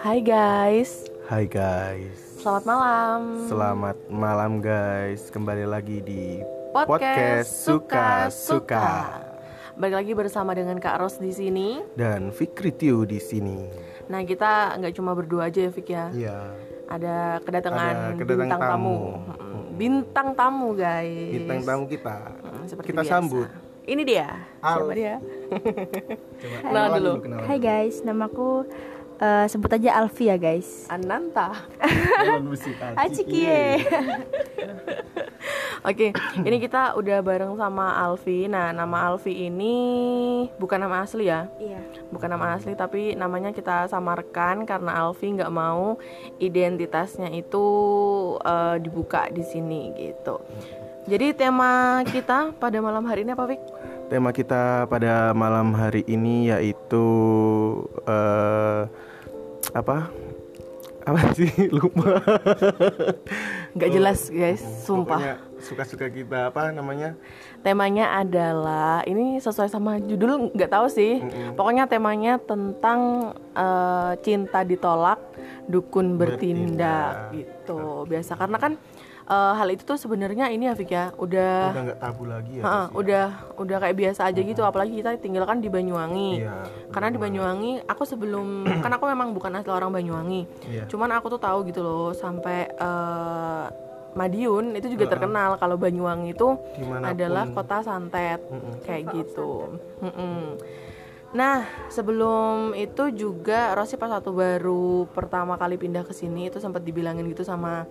Hai guys, Hai guys, selamat malam. selamat malam guys. Kembali lagi di Podcast Suka Suka. Balik lagi bersama dengan Kak Ros di sini. dan Fikri Tiu di sini. Nah kita nggak cuma berdua aja ya Fik ya. Iya, Ada kedatangan Ada kedatangan bintang tamu. tamu. Bintang tamu guys. bintang tamu kita. Seperti kita biasa. sambut. Ini dia. Al. Siapa dia? Coba Kenalan dulu. Hai guys, namaku eh, sebut aja Alfi ya guys. Ananta. Jalan musik Hai Cikie. Oke, ini kita udah bareng sama Alfi. Nah, nama Alfi ini bukan nama asli ya. Iya. bukan nama asli tapi namanya kita samarkan karena Alfi nggak mau identitasnya itu eh, dibuka di sini gitu. Jadi tema kita pada malam hari ini apa, Fik? Tema kita pada malam hari ini yaitu eh apa? Apa sih? Lupa. Nggak jelas, guys, sumpah. Suka-suka kita apa namanya? Temanya adalah ini sesuai sama judul nggak tahu sih. Pokoknya temanya tentang eh, cinta ditolak, dukun bertindak, gitu. Biasa karena kan eh, hal itu tuh sebenarnya ini ya, Fik ya, udah Udah nggak tabu lagi ya. Sis, ya? udah udah kayak biasa aja gitu apalagi kita tinggal kan di Banyuwangi Iya. karena di Banyuwangi aku sebelum kan aku memang bukan asli orang Banyuwangi Iya. cuman aku tuh tahu gitu loh sampai eh, Madiun itu juga terkenal kalau Banyuwangi itu Di mana pun. adalah kota santet kayak gitu Mm-mm. Nah, sebelum itu juga Rosi pas waktu baru pertama kali pindah ke sini itu sempat dibilangin gitu sama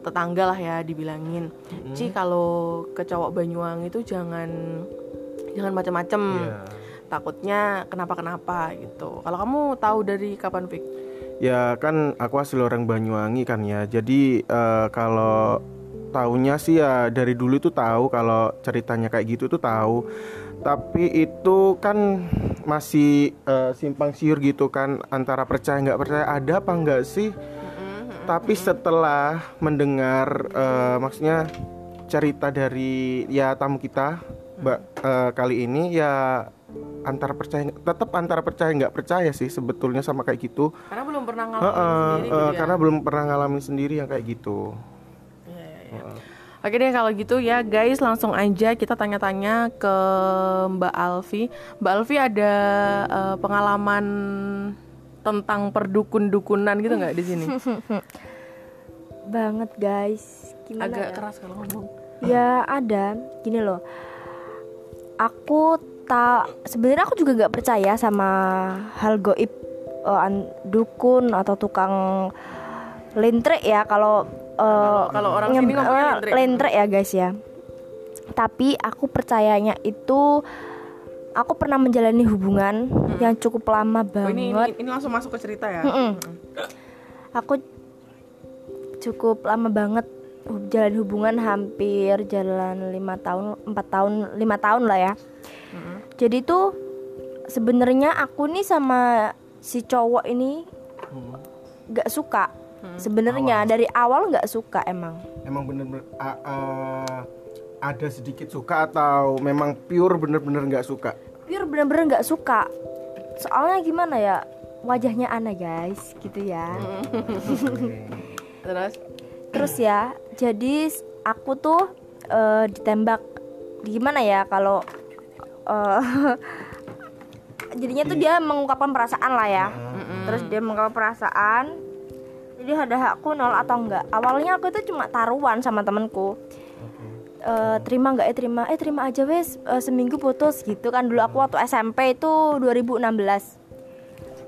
tetangga lah ya, dibilangin, "Ci, kalau ke cowok Banyuwangi itu jangan jangan macem-macem. Iya. Takutnya kenapa-kenapa gitu." Kalau kamu tahu dari kapan, Fik? Ya kan aku asli orang Banyuwangi kan ya. Jadi eh, kalau taunya sih ya dari dulu itu tahu kalau ceritanya kayak gitu tuh tahu. Tapi itu kan masih eh, simpang siur gitu kan antara percaya nggak percaya ada apa nggak sih? Tapi setelah mendengar eh, maksudnya cerita dari ya tamu kita Mbak eh, kali ini ya antara percaya tetap antara percaya nggak percaya sih sebetulnya sama kayak gitu. Karena belum pernah ngalamin Heeh, sendiri eh, gitu ya. karena belum pernah ngalamin sendiri yang kayak gitu. Iya, iya, iya. Oke deh kalau gitu ya guys langsung aja kita tanya-tanya ke Mbak Alfi. Mbak Alfi ada eh, pengalaman tentang perdukun-dukunan gitu nggak di sini? Banget guys. Gimana Agak ya? keras kalau ngomong. Ya ada. Gini loh. Aku tak sebenarnya aku juga nggak percaya sama hal goib an- dukun atau tukang lentrek ya kalau eh, kalau orang sini ngomongnya eh, lentrek. lentrek ya guys ya. Tapi aku percayanya itu aku pernah menjalani hubungan yang cukup lama Oh, banget. ini, ini ini langsung masuk ke cerita ya. Mm-mm. Aku cukup lama banget jalan hubungan hampir jalan lima tahun empat tahun lima tahun lah ya. Jadi tuh sebenarnya aku nih sama si cowok ini gak suka. Sebenarnya dari awal nggak suka emang. Emang bener-bener a- a- ada sedikit suka atau memang pure bener-bener nggak suka? Pure bener-bener nggak suka. Soalnya gimana ya wajahnya aneh guys gitu ya. Terus Terus ya, jadi aku tuh eh, ditembak gimana ya kalau eh, jadinya tuh dia mengungkapkan perasaan lah ya. Terus dia mengungkapkan perasaan. Jadi ada hakku nol atau enggak. Awalnya aku itu cuma taruhan sama temanku. Eh, terima nggak eh terima. Eh terima aja wes. Eh, seminggu putus gitu kan. Dulu aku waktu SMP itu 2016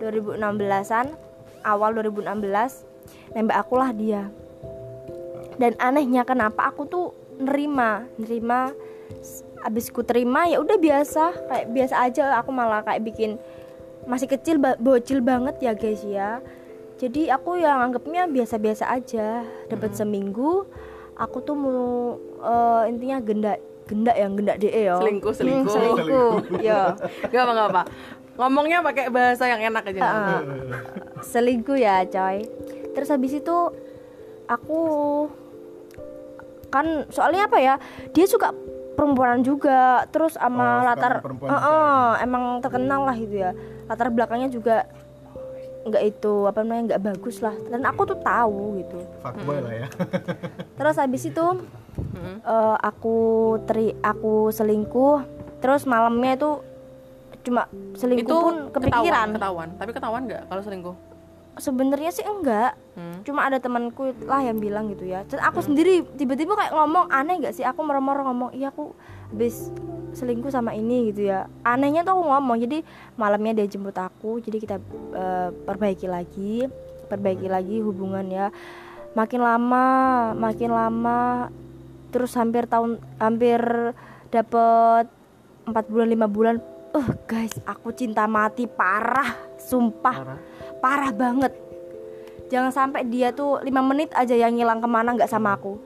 2016an awal 2016 nembak aku lah dia. Dan anehnya kenapa aku tuh nerima? Nerima abis ku terima ya udah biasa. Kayak biasa aja aku malah kayak bikin masih kecil bocil banget ya guys ya jadi aku yang anggapnya biasa-biasa aja. Dapat seminggu aku tuh mau eh, intinya gendak gendak yang gendak de ya. Selingkuh, Hmm, selingkuh. selingkuh. Ya Gak apa gak apa. Ngomongnya pakai bahasa yang enak aja. Ah, selingkuh ya coy. Terus habis itu aku kan soalnya apa ya dia suka perempuan juga. Terus sama Oh, latar juga. eh, emang terkenal lah gitu ya. Latar belakangnya juga nggak itu apa namanya nggak bagus lah. Dan aku tuh tahu gitu. Fuckboy lah ya. Terus habis itu eh, aku teri aku selingkuh. Terus malamnya itu cuma selingkuh itu pun kepikiran. ketahuan, ketahuan. Tapi ketahuan nggak kalau selingkuh? Sebenarnya sih enggak. Hmm. cuma ada temanku lah yang bilang gitu ya. Dan aku sendiri tiba-tiba kayak ngomong aneh gak sih? Aku merem-merem ngomong iya aku habis selingkuh sama ini gitu ya. Anehnya tuh aku ngomong jadi malamnya dia jemput aku jadi kita eh, perbaiki lagi perbaiki lagi hubungan ya. Makin lama makin lama terus hampir tahun hampir dapet empat bulan lima bulan uh guys aku cinta mati parah sumpah Parah. parah banget. Jangan sampai dia tuh lima menit aja yang ngilang ke mana nggak sama aku.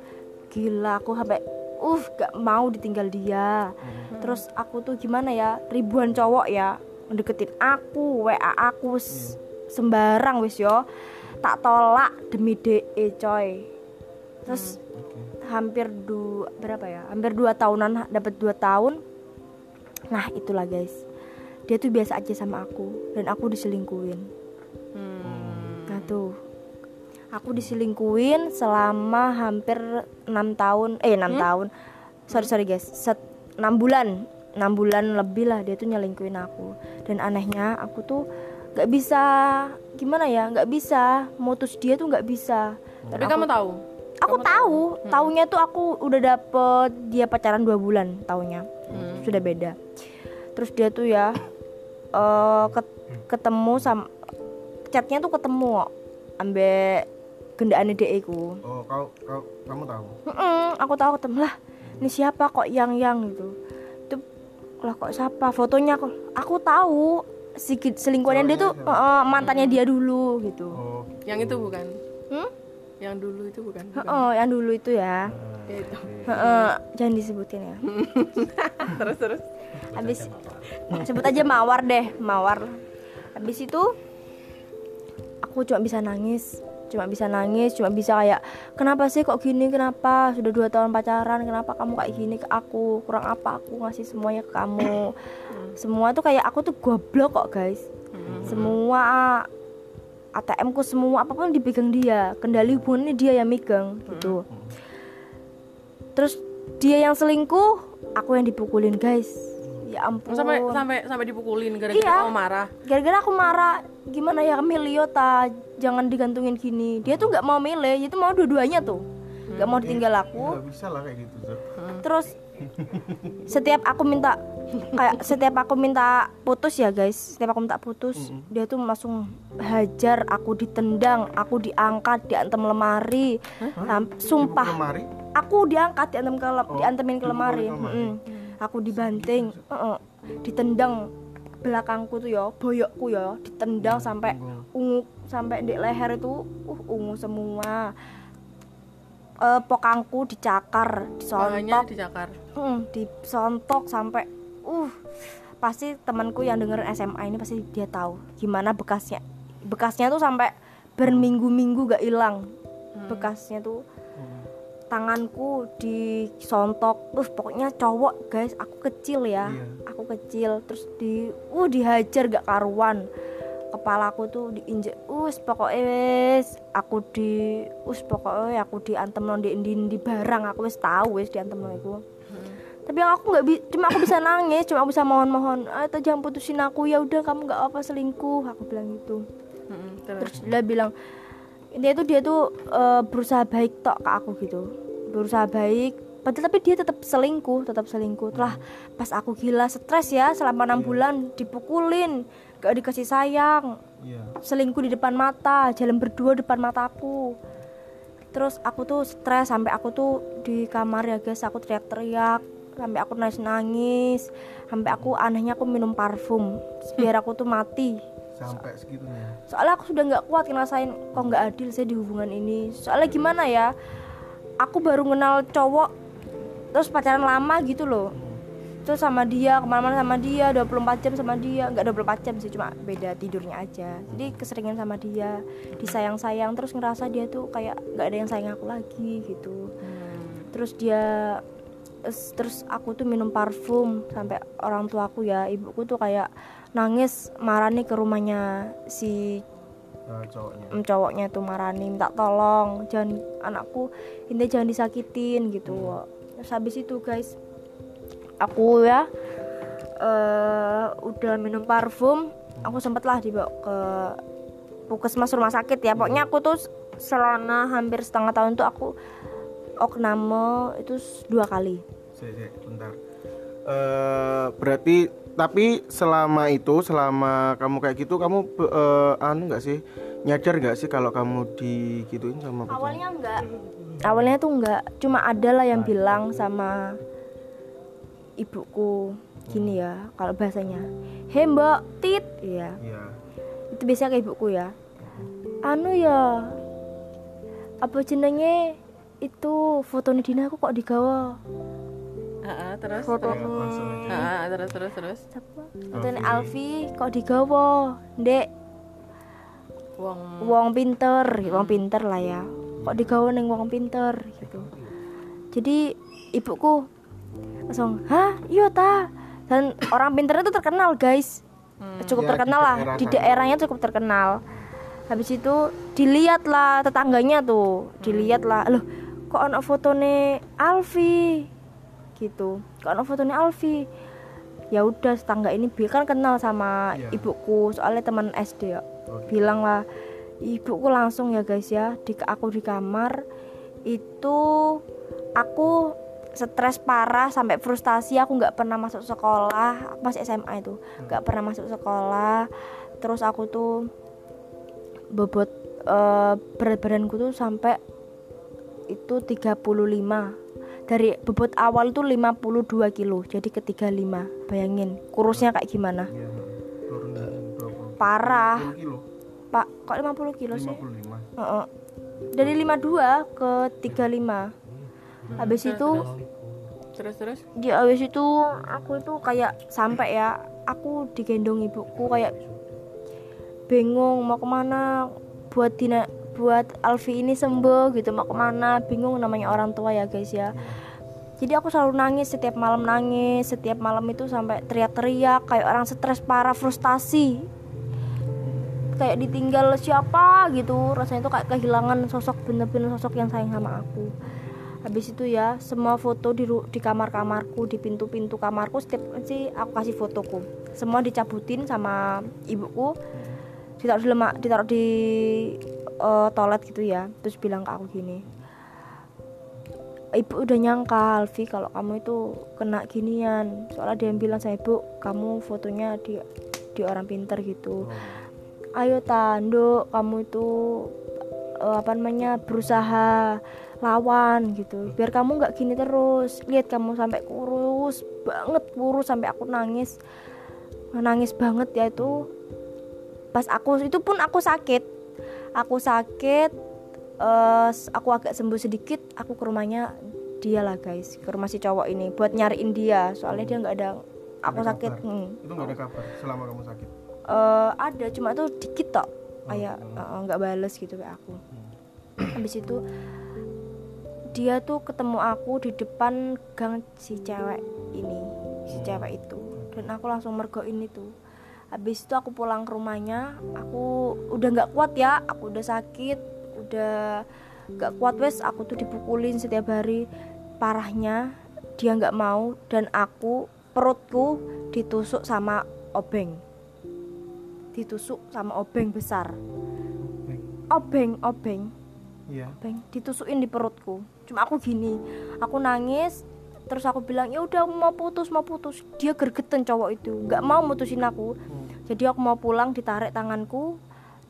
Gila aku sampai uh gak mau ditinggal dia. Terus aku tuh gimana ya ribuan cowok ya deketin aku wa aku s- sembarang wis yo. Tak tolak demi de coy. Terus hampir dua berapa ya hampir dua tahunan dapat dua tahun. Nah itulah guys. Dia tuh biasa aja sama aku dan aku diselingkuin Hmm. Nah tuh Aku diselingkuin selama hampir enam tahun. Eh enam tahun. Sorry sorry guys. Set, 6 bulan. 6 bulan lebih lah dia tuh nyelingkuin aku. Dan anehnya aku tuh gak bisa Gimana ya gak bisa. Mutus dia tuh gak bisa. Tapi kamu tahu? Aku tahu. Taunya tuh aku udah dapet Dia pacaran dua bulan taunya. Hmm. Sudah beda. Terus dia tuh ya ket- Ketemu sama Chatnya tuh ketemu Ambek gendaan DE ku oh kau kau kamu tahu? Mm-mm, aku tahu ketemu lah ini siapa kok yang yang gitu? Itu lah kok siapa? Fotonya kok aku tahu. Si selingkuhannya dia tuh eh, mantannya dia dulu gitu. Oh. Yang itu bukan? Hmm? yang dulu itu bukan, bukan. Heeh, yang dulu itu ya. Ya, itu. Heeh, jangan disebutin ya. Terus terus. Habis sebut aja mawar deh mawar. Habis itu aku cuma bisa nangis cuma bisa nangis cuma bisa kayak kenapa sih kok gini? Kenapa sudah dua tahun pacaran? Kenapa kamu kayak gini ke aku? Kurang apa aku ngasih semuanya ke kamu? Semua tuh kayak aku tuh goblok kok guys. Semua ATM ku semua apa pun dipegang dia kendali hubungannya dia yang megang gitu. Terus dia yang selingkuh aku yang dipukulin guys ya ampun. Sampai sampai sampai dipukulin gara-gara Iya. kamu marah? Gara-gara aku marah. Gimana ya milio ta? Jangan digantungin gini. Dia tuh nggak mau milih itu mau dua-duanya tuh. Nggak mau ditinggal aku. Nggak bisa lah kayak gitu tuh terus setiap aku minta kayak setiap aku minta putus ya guys. Setiap aku minta putus dia tuh langsung hajar aku ditendang aku diangkat diantem lemari. Sam- sumpah. Lemari? Aku diangkat diantem ke Oh, diantemin ke lemari. ke lemari. Mm-mm. Aku dibanting Heeh. ditendang belakangku tuh ya boyokku ya ditendang sampai ungu sampai di leher itu uh ungu semua. Eh, pokangku dicakar disontok. Dicakar? Hmm, disontok sampai uh pasti temanku yang dengerin SMA ini pasti dia tahu gimana bekasnya. Bekasnya tuh sampai berminggu-minggu gak hilang. Bekasnya tuh tanganku disontok. Uh pokoknya cowok guys aku kecil ya. Iya. aku kecil terus di uh dihajar gak karuan. Kepalaku tuh diinjek us pokoknya wes aku di us pokoknya aku diantem non di, di, di barang. Aku wes tahu wes diantem non iku. Tapi yang aku nggak bi cuma aku bisa nangis cuma aku bisa mohon-mohon ah itu jangan putusin aku ya udah kamu nggak apa selingkuh. Aku bilang gitu. Mm-mm, terus? Terus dia bilang dia tuh dia tuh eh, berusaha baik tok ke aku gitu. Berusaha baik padahal tapi dia tetap selingkuh tetap selingkuh. Telah pas aku gila stres ya selama enam bulan dipukulin gak dikasih sayang. Iya. Selingkuh di depan mata jalan berdua depan mataku terus aku tuh stres sampai aku tuh di kamar ya guys aku teriak-teriak sampai aku nangis nangis sampai aku anehnya aku minum parfum biar aku tuh mati sampai segitunya. Soalnya aku sudah nggak kuat ngerasain kok nggak adil saya di hubungan ini. Soalnya gimana ya aku baru kenal cowok terus pacaran lama gitu loh. Terus sama dia ke mana-mana sama dia 24 jam sama dia. Nggak 24 jam sih cuma beda tidurnya aja. Jadi keseringan sama dia disayang-sayang terus ngerasa dia tuh kayak nggak ada yang sayang aku lagi gitu. Terus dia Terus- terus aku tuh minum parfum sampai orang tuaku ya ibuku tuh kayak nangis marani ke rumahnya si Nah, cowoknya. cowoknya tuh marani minta tolong jangan anakku ini jangan disakitin gitu. Terus habis itu guys aku ya eh udah minum parfum aku sempet lah dibawa ke puskesmas rumah sakit ya. Pokoknya aku tuh selama hampir setengah tahun tuh aku okname itu dua kali. Sik, bentar. Eh, berarti tapi selama itu selama kamu kayak gitu kamu eh, anu nggak sih? Nyadar nggak sih kalau kamu digituin sama pacar? awalnya enggak awalnya tuh enggak cuma ada lah yang bilang sama ibuku gini ya kalau bahasanya he mbak tit. Ya itu biasanya ke ibuku ya. Anu ya apa jenenge itu fotonya Dina aku kok digawa Ah, terus? foto terus terus terus. Terus Alfi kok digawa? Ndek. Wong wong pinter wong pinter lah ya. Kok digawa neng wong pinter gitu. Jadi ibuku langsung hah? Iya ta? Dan orang pinter itu terkenal guys. Cukup Ya, terkenal di lah. daerah di daerahnya cukup terkenal. Habis itu dilihat lah tetangganya tuh. Dilihat lah loh kok anak fotone Alfi gitu. Kok anak fotone Alfi. Ya udah tetangga ini bi- kan kenal sama Iya. ibuku soalnya teman SD ya. Oke. bilang lah ibuku langsung ya guys ya di aku di kamar itu aku stres parah sampai frustasi aku nggak pernah masuk sekolah. Aku masih SMA itu. Nggak pernah masuk sekolah. Terus aku tuh bobot eh, berat badanku tuh sampai itu 35 dari bobot awal itu 52 kilo jadi ke 35 bayangin kurusnya kayak gimana? 20 parah. 20 kilo. pak kok 50 kilo sih? 55. Heeh. dari 52 ke 35 habis itu terus? Terus di habis itu aku itu kayak sampai ya aku digendong ibuku kayak bingung mau ke mana? Buat Dina buat Alfi ini sembuh gitu mau ke mana? Bingung namanya orang tua ya guys ya. Jadi aku selalu nangis setiap malam nangis setiap malam itu sampai teriak-teriak kayak orang stres parah frustasi. Kayak ditinggal siapa gitu rasanya itu kayak kehilangan sosok bener-bener sosok yang sayang sama aku. Habis itu ya semua foto di di kamar-kamarku di pintu-pintu kamarku setiap sih aku kasih fotoku. Semua dicabutin sama ibuku ditaruh di lemak ditaruh di eh, toilet gitu ya. Terus bilang ke aku gini ibu udah nyangka Alfi kalau kamu itu kena ginian. Soalnya dia yang bilang sama ibu kamu fotonya di di orang pinter gitu. Ayo tanduk kamu itu eh, apa namanya berusaha lawan gitu. Biar kamu nggak gini terus. Lihat kamu sampai kurus banget kurus sampai aku nangis. Nangis banget ya itu. Pas aku itu pun aku sakit aku sakit eh, aku agak sembuh sedikit aku ke rumahnya dia lah guys. Ke rumah si cowok ini buat nyariin dia. Soalnya dia nggak ada aku ada sakit kabar. hmm. Itu nggak ada kabar selama kamu sakit. Eh, ada cuma tuh dikit tok. Kayak hmm. eh, nggak bales gitu kayak aku. Habis itu dia tuh ketemu aku di depan gang si cewek ini si cewek itu. Dan aku langsung mergoin itu habis itu aku pulang ke rumahnya aku udah nggak kuat ya aku udah sakit udah nggak kuat wes aku tuh dipukulin setiap hari. Parahnya dia nggak mau dan aku perutku ditusuk sama obeng. Ditusuk sama obeng besar. Obeng. Obeng Iya. obeng ditusukin di perutku. Cuma aku gini aku nangis terus aku bilang ya udah mau putus mau putus. Dia gergeten cowok itu nggak mau mutusin aku jadi aku mau pulang ditarik tanganku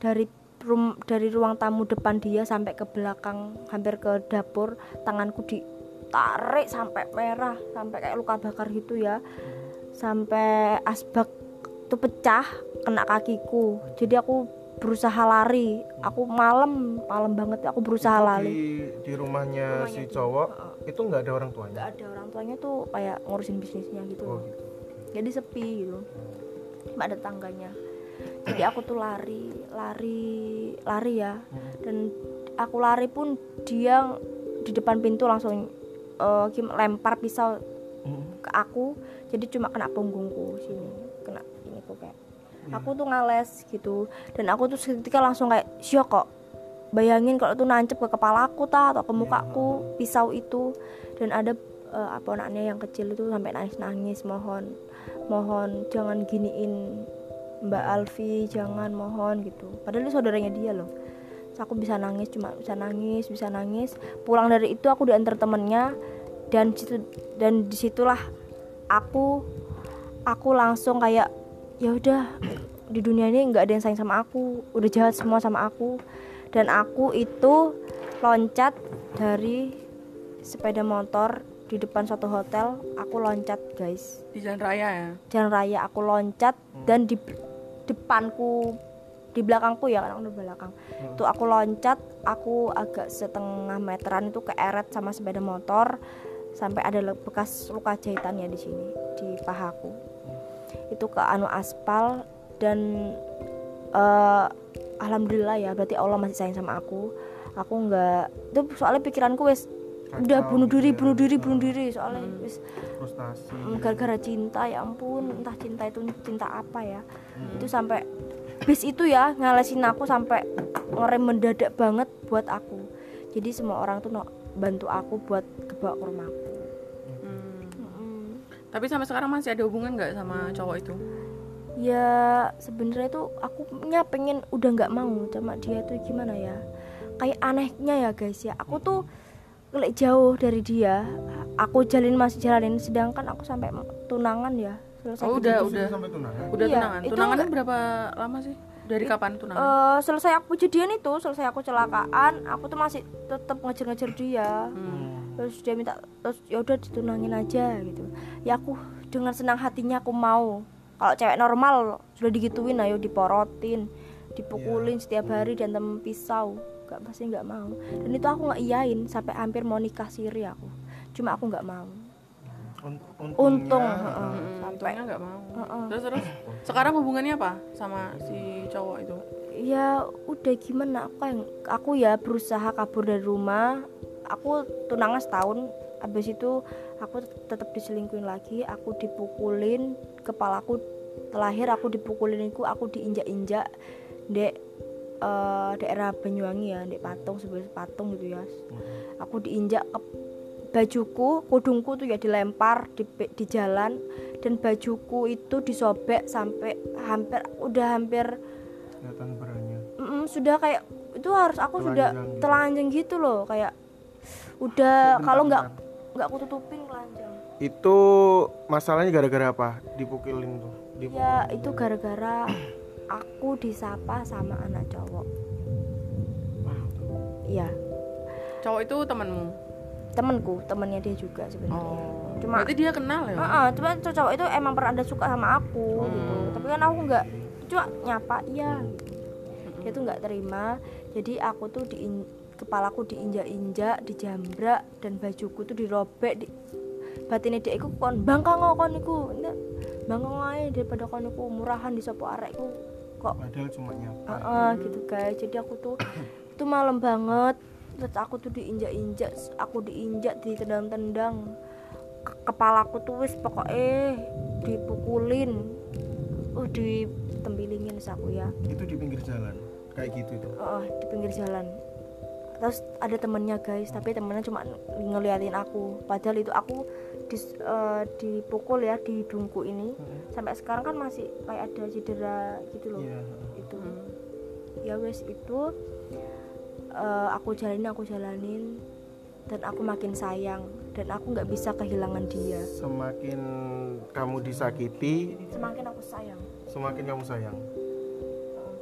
dari rum dari ruang tamu depan dia sampai ke belakang hampir ke dapur tanganku ditarik sampai merah sampai kayak luka bakar gitu ya. Sampai asbak itu pecah kena kakiku. Jadi aku berusaha lari. Aku malam malam banget aku berusaha Itu lari. Di, di rumahnya, si cowok itu nggak ada orang tuanya. nggak ada orang tuanya tuh kayak ngurusin bisnisnya gitu. Oh gitu. jadi sepi gitu nggak ada tangganya. Jadi aku tuh lari lari lari ya. Dan aku lari pun dia di depan pintu langsung gim- lempar pisau ke aku. Jadi cuma kena punggungku sini kena ini kok kayak. Iya. aku tuh ngales gitu. Dan aku tuh seketika langsung kayak syok kok bayangin kalau tuh nancep ke kepala aku ta atau ke Iya, mukaku pisau itu. Dan ada eh, apa anaknya yang kecil itu sampai nangis nangis mohon mohon jangan giniin Mbak Alfi jangan mohon gitu. Padahal itu saudaranya dia loh. Terus aku bisa nangis cuma bisa nangis bisa nangis. Pulang dari itu aku diantar temennya dan situ dan di situlah aku aku langsung kayak ya udah di dunia ini nggak ada yang sayang sama aku. Udah jahat semua sama aku. Dan aku itu loncat dari sepeda motor di depan suatu hotel aku loncat guys. Di jalan raya ya? Jalan raya aku loncat dan di depanku di belakangku ya kan aku di belakang. Itu aku loncat aku agak setengah meteran itu keeret sama sepeda motor sampai ada bekas luka jahitannya di sini di pahaku. Itu ke anu aspal dan eh, alhamdulillah ya berarti Allah masih sayang sama aku. Aku nggak itu soalnya pikiranku wes udah bunuh diri ya. bunuh diri bunuh diri. soalnya frustasi. Mm, gara-gara cinta ya ampun. Entah cinta itu cinta apa ya. Itu sampai bis itu ya ngalesin aku sampai ngerem mendadak banget buat aku. Jadi semua orang tuh no- bantu aku buat kebawa ke rumahku Hmm. Mm-mm. tapi sampai sekarang masih ada hubungan nggak sama cowok itu? Ya sebenarnya tuh aku nya pengen udah nggak mau sama dia tuh gimana ya? Kayak anehnya ya guys ya. Aku tuh lek jauh dari dia aku jalin masih jalanin sedangkan aku sampai tunangan ya selesai oh udah udah. Sampai tunangan? Udah Iya, tunangan. itu tunangannya berapa lama sih? Dari kapan tunangan? Eh, selesai aku jadian itu selesai aku celakaan aku tuh masih tetap ngejar-ngejar dia. Hmm. terus dia minta terus ya udah ditunangin aja gitu. Ya aku dengan senang hatinya aku mau. Kalau cewek normal sudah digituin ayo diporotin dipukulin setiap hari dan tem pisau gak pasti nggak mau. Dan itu aku nggak iyain sampai hampir mau nikah siri aku. Cuma aku nggak mau. Un- untung untungnya, heeh, Hmm, sampai untungnya nggak mau. Heeh. terus terus sekarang hubungannya apa sama si cowok itu? Ya udah gimana? Aku yang aku ya berusaha kabur dari rumah. Aku tunangan setahun. Habis itu aku tet- tetap diselingkuhin lagi. Aku dipukulin kepalaku terakhir aku dipukulin itu aku diinjak-injak dek eh, daerah Banyuwangi ya dek patung sebelah patung gitu ya aku diinjak ke bajuku kudungku tuh ya dilempar di, di jalan dan bajuku itu disobek sampai hampir udah hampir kelihatan beranya Mm-mm, sudah kayak itu harus aku sudah Telanjang gitu. telanjang gitu loh kayak udah kalau nggak nggak aku tutupin telanjang. Itu masalahnya gara-gara apa? Dipukulin tuh Dipukul. ya itu gara-gara aku disapa sama anak cowok. Iya. Cowok itu temanmu temenku temennya dia juga sebenarnya. Oh. Cuma- berarti dia kenal ya? Heeh, cuma tuh cowok itu emang pernah ada suka sama aku gitu. Hmm. tapi kan aku nggak cuma nyapa iya. Gitu. dia tuh nggak terima. Jadi aku tuh di kepalaku diinjak-injak dijambrak dan bajuku tuh dirobek di batinnya dia iku kon bangkang kon iku Ini bangkang aja daripada kon iku murahan di sopo arekku kok. Padahal cuma nyapa. Heeh, gitu guys. Jadi aku tuh itu malam banget. Terus aku tuh diinjak-injak aku diinjak ditendang-tendang. Ke- kepalaku tuh wis pokoknya dipukulin. Uh ditempilingin terus aku ya. Itu di pinggir jalan kayak gitu tuh Heeh, di pinggir jalan. Terus ada temennya guys. Tapi temennya cuma ngeliatin aku. Padahal itu aku dis- eh, dipukul ya di dungku ini. Sampai sekarang kan masih kayak ada cedera gitu loh. Iya itu Hmm. ya wes itu eh, aku jalanin aku jalanin dan aku makin sayang dan aku nggak bisa kehilangan dia. Semakin kamu disakiti semakin aku sayang. semakin kamu sayang.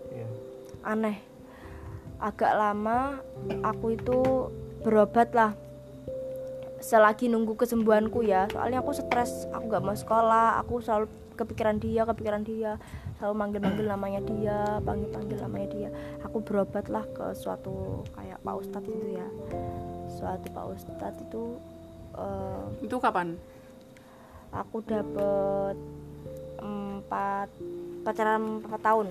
Iya. aneh. Agak lama aku itu berobat lah selagi nunggu kesembuhanku ya. Soalnya aku stres aku nggak mau sekolah aku selalu kepikiran dia kepikiran dia. Selalu manggil manggil namanya dia panggil panggil namanya dia. Aku berobat lah ke suatu kayak pak ustadz itu ya. Suatu pak ustadz itu eh, itu kapan? aku dapet empat pacaran empat tahun.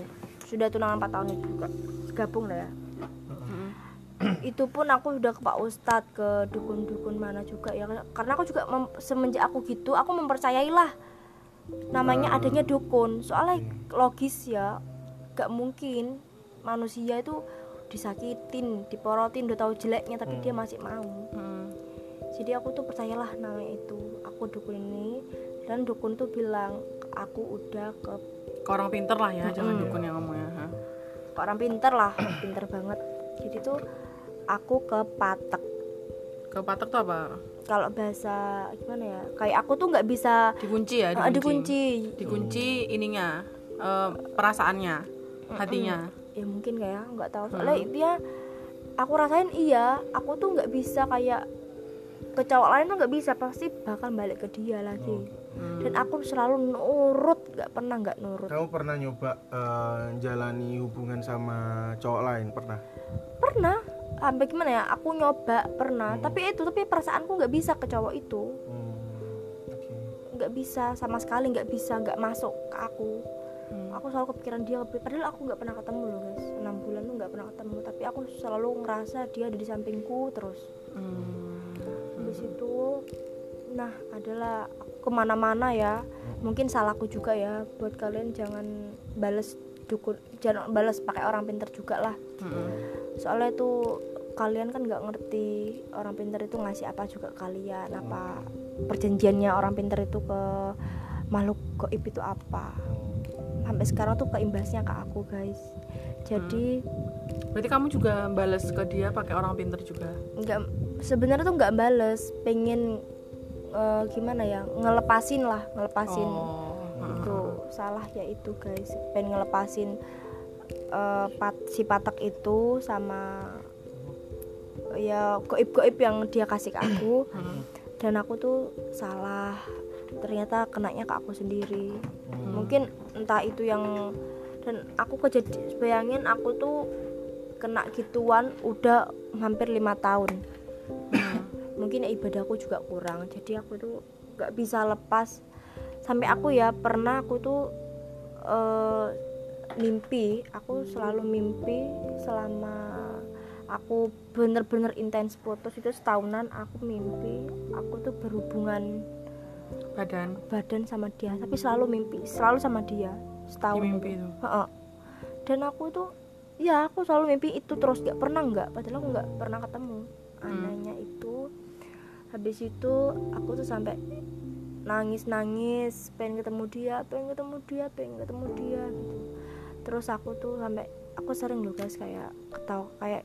Sudah tunangan empat tahun itu juga. Gabung lah ya. itu pun aku udah ke Pak Ustadz ke dukun-dukun mana juga ya. Karena aku juga mem- semenjak aku gitu aku mempercayailah namanya adanya dukun. Soalnya logis ya gak mungkin manusia itu disakitin diporotin udah tahu jeleknya tapi dia masih mau. Hmm. jadi aku tuh percayalah namanya itu. Aku dukun ini dan dukun tuh bilang aku udah ke Ke orang pinter lah ya, jangan dukun yang ngomongnya. ha. ke orang pinter lah pinter banget. Jadi tuh aku ke patek. Ke patek tuh apa? kalau bahasa gimana ya? Kayak aku tuh nggak bisa Dikunci ya, Ah, dikunci. dikunci. Dikunci ininya, eh, perasaannya, hatinya. ya mungkin kayak nggak tahu. Soalnya dia aku rasain iya aku tuh nggak bisa kayak ke cowok lain tuh nggak bisa pasti bakal balik ke dia lagi. Dan aku selalu nurut nggak pernah nggak nurut. Kamu pernah nyoba eh, jalani hubungan sama cowok lain? Pernah? pernah sampai gimana ya aku nyoba pernah. Tapi itu tapi perasaanku nggak bisa ke cowok itu. Hmm, nggak bisa sama sekali nggak bisa nggak masuk ke aku. Hmm. aku selalu kepikiran dia padahal aku nggak pernah ketemu loh guys. Enam bulan tuh nggak pernah ketemu tapi aku selalu ngerasa dia ada di sampingku terus. Hmm. habis itu nah adalah aku ke mana-mana ya. Mungkin salahku juga ya buat kalian jangan bales dukun jangan bales pakai orang pinter juga lah. Hmm. soalnya itu kalian kan nggak ngerti orang pinter itu ngasih apa juga kalian apa perjanjiannya orang pinter itu ke makhluk goib itu apa. Sampai sekarang tuh keimbasnya ke aku guys. Jadi Berarti kamu juga balas ke dia pakai orang pinter juga. nggak sebenarnya tuh nggak bales pengen eh, gimana ya ngelepasin lah ngelepasin. Oh. itu salah ya itu guys. Pengen ngelepasin eh, pat- si patek itu sama ya goib-goib yang dia kasih ke aku. Hmm. dan aku tuh salah. Ternyata kenanya ke aku sendiri. Mungkin entah itu yang dan aku kejadian bayangin aku tuh kena gituan udah hampir lima tahun. Mungkin ibadahku juga kurang. Jadi aku tuh nggak bisa lepas. Sampai aku ya pernah aku tuh eh, mimpi. Aku selalu mimpi selama aku bener-bener intens putus itu setahunan aku mimpi aku tuh berhubungan Badan? badan sama dia tapi selalu mimpi selalu sama dia di setahun mimpi itu. Dan aku tuh ya aku selalu mimpi itu terus gak pernah nggak padahal aku nggak pernah ketemu. Anehnya itu habis itu aku tuh sampai nangis nangis pengen ketemu dia pengen ketemu dia pengen ketemu dia gitu. Terus aku tuh sampai aku sering loh guys kayak ketawa kayak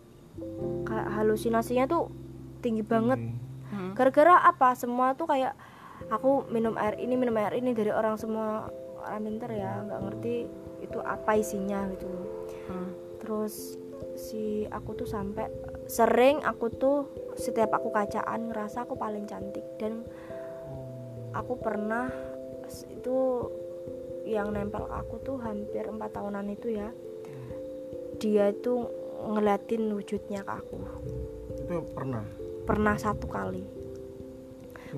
halusinasinya tuh tinggi banget. Hmm. gara-gara apa? Semua tuh kayak aku minum air ini minum air ini dari orang semua orang pinter ya nggak ngerti itu apa isinya gitu. Hmm. terus si aku tuh sampai sering aku tuh setiap aku kacaan ngerasa aku paling cantik. Dan aku pernah itu yang nempel aku tuh hampir empat tahunan itu ya. Dia itu ngeliatin wujudnya ke aku. Itu pernah. pernah satu kali.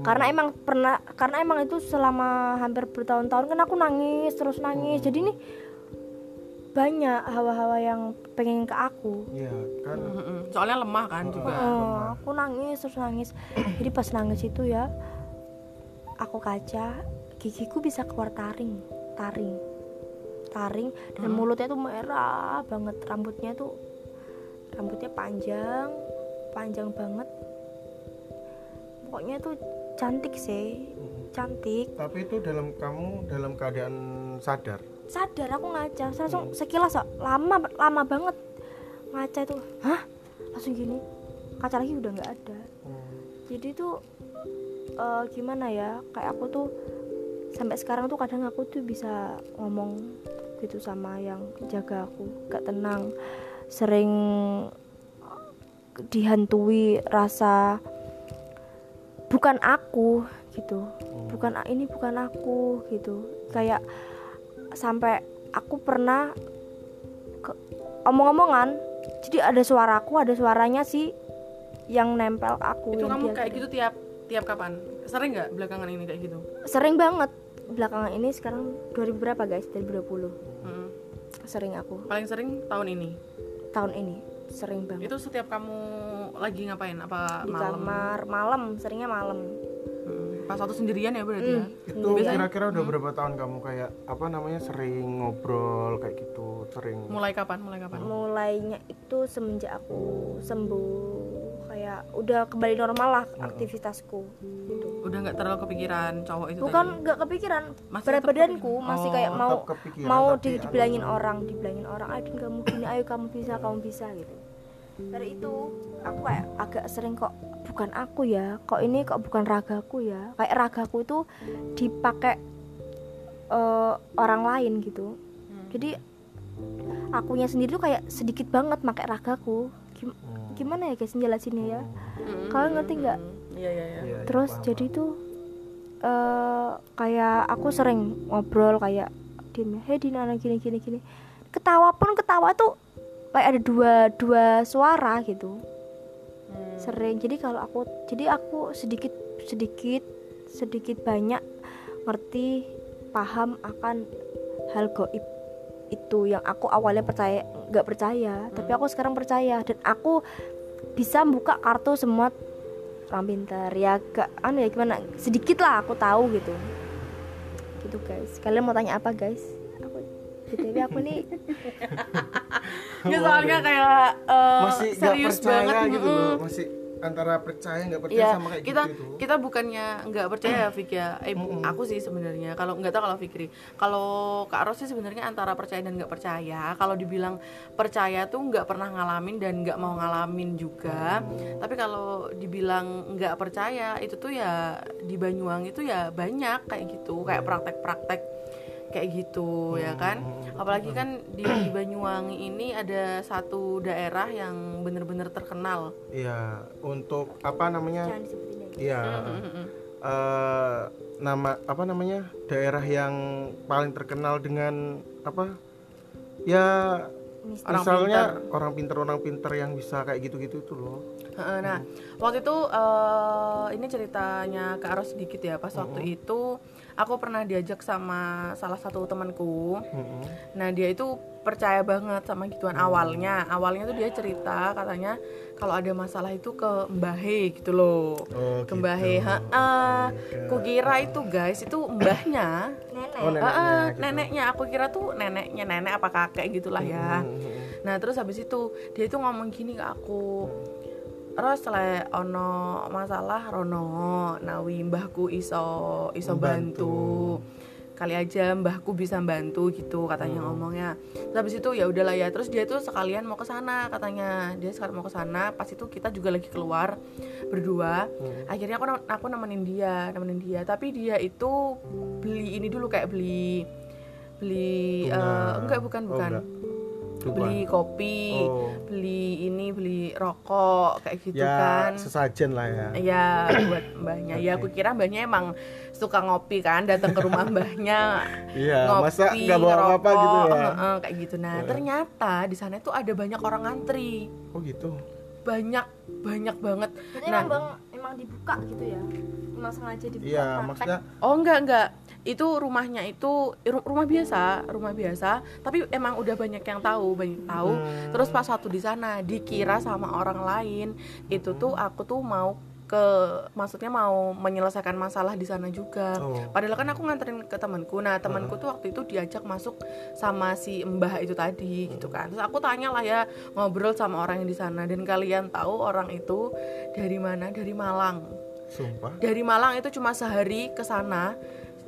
Karena emang pernah karena emang itu selama hampir bertahun-tahun kan aku nangis terus nangis. Jadi nih banyak hawa-hawa yang pengen ke aku. Iya, kan. Soalnya lemah kan juga. Oh, aku nangis terus nangis. Jadi pas nangis itu ya aku kaca gigiku bisa keluar taring taring taring. Dan mulutnya tuh merah banget rambutnya tuh rambutnya panjang panjang banget. Pokoknya tuh cantik sih cantik. Tapi itu dalam kamu dalam keadaan sadar. sadar aku ngaca. Saya langsung sekilas kok lama lama banget ngaca itu. Hah? Langsung gini kaca lagi udah nggak ada. Jadi tuh eh, gimana ya kayak aku tuh sampai sekarang tuh kadang aku tuh bisa ngomong gitu sama yang jaga aku gak tenang sering dihantui rasa bukan aku gitu bukan a- ini bukan aku gitu kayak sampai aku pernah ke- omong-omongan jadi ada suaraku ada suaranya sih yang nempel aku Itu yang kamu kayak gitu tiap tiap kapan? Sering nggak belakangan ini kayak gitu? sering banget belakangan ini sekarang 2000 berapa guys 2020 Hmm. sering aku Paling sering tahun ini. Tahun ini sering banget Itu setiap kamu lagi ngapain? Apa di malam? kamar malam seringnya malam Hmm, Pas satu sendirian ya berarti ya? Itu kira-kira udah berapa tahun kamu kayak apa namanya sering ngobrol kayak gitu, sering Mulai kapan? Mulai kapan? mulainya itu semenjak aku sembuh kayak udah kembali normal lah aktivitasku gitu. Udah nggak terlalu kepikiran cowok itu bukan nggak kepikiran. Masih berat badanku masih kayak mau kepikiran, mau tapi di, dibilangin orang dibilangin orang ayo kamu gini ayo kamu bisa kamu bisa gitu. Dari itu aku kayak agak sering kok bukan aku ya kok ini kok bukan ragaku ya? Kayak ragaku itu dipakai eh, orang lain gitu. Jadi akunya sendiri tuh kayak sedikit banget pakai ragaku Gim- gimana ya guys jelasinnya ya? Hmm, kalian ngerti nggak? Iya iya iya. Iya, iya, terus paham, jadi tuh eh kayak aku sering ngobrol kayak Din hei Din anak gini gini gini. Ketawa pun ketawa tuh kayak ada dua dua suara gitu. Hmm. sering. Jadi kalau aku jadi aku sedikit sedikit sedikit banyak ngerti paham akan hal goib itu yang aku awalnya percaya nggak percaya tapi aku sekarang percaya. Dan aku bisa buka kartu semua orang pintar. Ya gak anu ya gimana? Sedikit lah aku tahu gitu. Gitu guys. Kalian mau tanya apa guys? Aku btw aku nih Nggak, soalnya kayak masih nggak serius percaya banget gitu loh, masih antara percaya nggak percaya Iya, sama kayak kita gitu itu. kita bukannya nggak percaya ya Fik ya. Eh, aku sih sebenarnya kalau nggak tahu kalau Fikri. Kalau Kak Ros sih sebenarnya antara percaya dan nggak percaya. Kalau dibilang percaya tuh nggak pernah ngalamin dan nggak mau ngalamin juga. Tapi kalau dibilang nggak percaya itu tuh ya di Banyuwangi itu ya banyak kayak gitu, kayak praktek-praktek kayak gitu ya kan apalagi kan di Banyuwangi ini ada satu daerah yang bener-bener terkenal Iya, untuk apa namanya? ya Iya. eh, nama apa namanya? Daerah yang paling terkenal dengan apa? Ya Mistis. Misalnya orang pinter orang pinter yang bisa kayak gitu-gitu itu loh. Heeh, Nah, waktu itu eh, ini ceritanya ke Aros sedikit ya. Pas waktu itu aku pernah diajak sama salah satu temanku. Mm-mm. Nah, dia itu percaya banget sama gituan awalnya. Awalnya tuh dia cerita katanya kalau ada masalah itu ke Mbah He gitu loh. Oh, ke Mbah He. Heeh. Kukira itu guys, itu mbahnya. nenek Oh, neneknya Heeh, gitu. neneknya aku kira tuh neneknya nenek apa kakek gitulah ya. Nah terus habis itu dia itu ngomong gini ke aku. Ros le ono masalah rono nawi mbahku iso iso bantu. Kali aja mbahku bisa bantu gitu katanya ngomongnya. Terus habis itu ya udahlah ya. Terus dia tuh sekalian mau ke sana katanya. Dia sekalian mau ke sana. Pas itu kita juga lagi keluar berdua. Akhirnya aku aku nemenin dia, nemenin dia. Tapi dia itu beli ini dulu kayak beli beli Bunga. eh, enggak bukan Oh, bukan enggak. Lupa. beli kopi Oh. beli ini beli rokok kayak gitu ya kan. sesajen lah ya. ya buat mbahnya ya aku kira mbahnya emang suka ngopi kan datang ke rumah mbahnya Iya, ngopi masa nggak bawa apa-apa gitu ya? heeh, kayak gitu. Nah ternyata di sana tuh ada banyak orang antri Oh gitu. banyak banyak banget. Berarti nah emang emang dibuka gitu ya? Emang sengaja dibuka Iya, maksudnya Oh enggak enggak itu rumahnya itu ru- rumah biasa rumah biasa. Tapi emang udah banyak yang tahu banyak tahu. Hmm. terus pas satu di sana dikira sama orang lain. Itu tuh aku tuh mau ke maksudnya mau menyelesaikan masalah di sana juga. Oh. padahal kan aku nganterin ke temanku. Nah temanku tuh waktu itu diajak masuk sama si mbah itu tadi gitu kan. Terus aku tanya lah ya ngobrol sama orang yang di sana. Dan kalian tahu orang itu dari mana? Dari Malang. Sumpah. dari Malang itu cuma sehari ke sana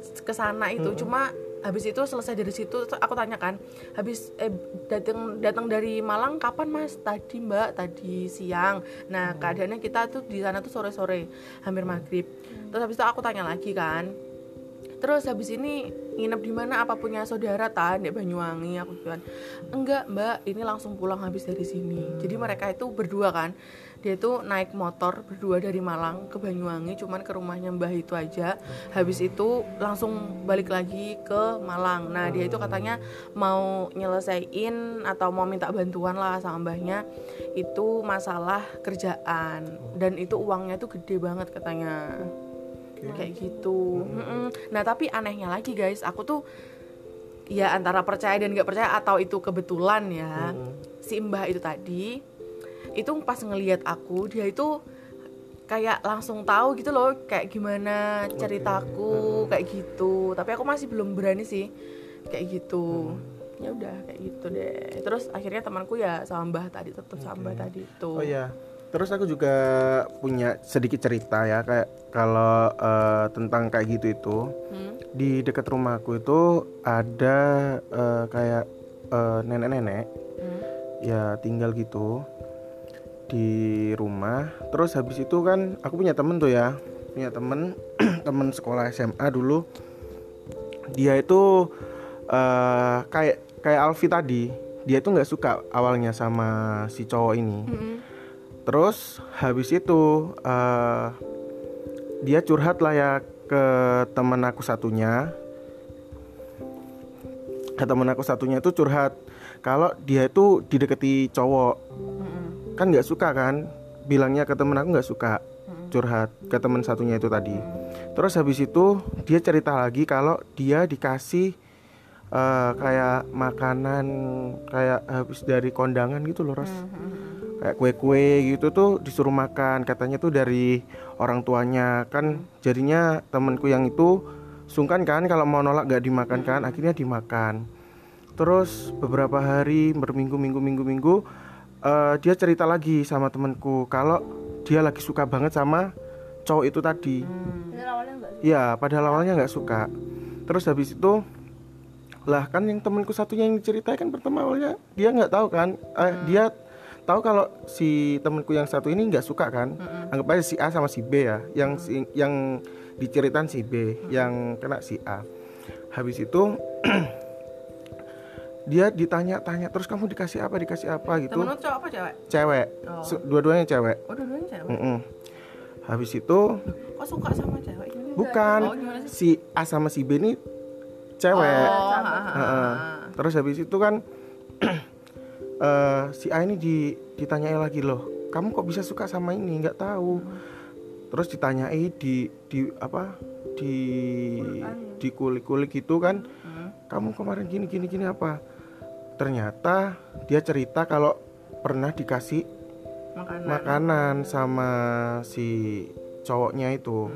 ke sana itu cuma habis itu selesai dari situ aku tanyakan habis eh datang datang dari Malang kapan mas? Tadi mbak tadi siang. Nah keadaannya kita tuh di sana tuh sore sore hampir maghrib. Terus habis itu aku tanya lagi kan terus habis ini nginep di mana? Apa punya saudara tan di Banyuwangi? Aku bilang enggak mbak ini langsung pulang habis dari sini. Jadi mereka itu berdua kan dia itu naik motor berdua dari Malang ke Banyuwangi cuman ke rumahnya mbah itu aja. Habis itu langsung balik lagi ke Malang. Nah dia itu katanya mau nyelesain atau mau minta bantuan lah sama mbahnya itu masalah kerjaan. Dan itu uangnya tuh gede banget katanya. Kayak gitu. Nah tapi anehnya lagi guys aku tuh ya antara percaya dan nggak percaya atau itu kebetulan ya si mbah itu tadi itu pas ngelihat aku dia itu kayak langsung tahu gitu loh kayak gimana ceritaku kayak gitu. Tapi aku masih belum berani sih kayak gitu. Ya udah kayak gitu deh. Terus akhirnya temanku ya sama mbah tadi tetap sama mbah tadi itu. Oh iya. Terus aku juga punya sedikit cerita ya kayak kalau eh, tentang kayak gitu itu. Hmm? di dekat rumahku itu ada eh, kayak eh, nenek-nenek Hmm? ya tinggal gitu di rumah. Terus habis itu kan aku punya temen tuh ya, punya temen temen sekolah SMA dulu. Dia itu eh, kayak kayak Alfi tadi, dia itu nggak suka awalnya sama si cowok ini. Mm-mm. Terus habis itu eh, dia curhat lah ya ke temen aku satunya. Ke temen aku satunya itu curhat kalau dia itu dideketi cowok. Kan nggak suka kan? Bilangnya ke temen aku nggak suka. Curhat ke temen satunya itu tadi. Terus habis itu dia cerita lagi kalau dia dikasih eh, kayak makanan kayak habis dari kondangan gitu loh, Ros kayak kue-kue gitu tuh disuruh makan. Katanya tuh dari orang tuanya. Kan jadinya temenku yang itu sungkan kan kalau mau nolak gak dimakan kan? Akhirnya dimakan. Terus beberapa hari berminggu minggu minggu minggu eh, dia cerita lagi sama temenku kalau dia lagi suka banget sama cowok itu tadi. Enggak ya padahal awalnya nggak suka. Terus habis itu lah kan yang temanku satunya yang diceritain kan pertama awalnya dia nggak tahu kan? Eh, dia tahu kalau si temanku yang satu ini nggak suka kan? Anggap aja si A sama si B ya yang si, yang diceritain si B yang kena si A. Habis itu dia ditanya-tanya terus kamu dikasih apa dikasih apa gitu temen lu cowok apa cewek cewek Oh. Dua-duanya cewek oh dua-duanya cewek Mm-mm. habis itu kok suka sama cewek ini bukan oh gimana sih si A sama si B ini cewek oh, ha, ha, ha. Heeh. Terus habis itu kan eh, si A ini di, ditanyai lagi loh, kamu kok bisa suka sama ini? Nggak tahu. Terus ditanyai di di apa? Di di kulik-kulik gitu kan. Kamu kemarin gini gini gini apa? Ternyata dia cerita kalau pernah dikasih makanan makanan sama si cowoknya itu.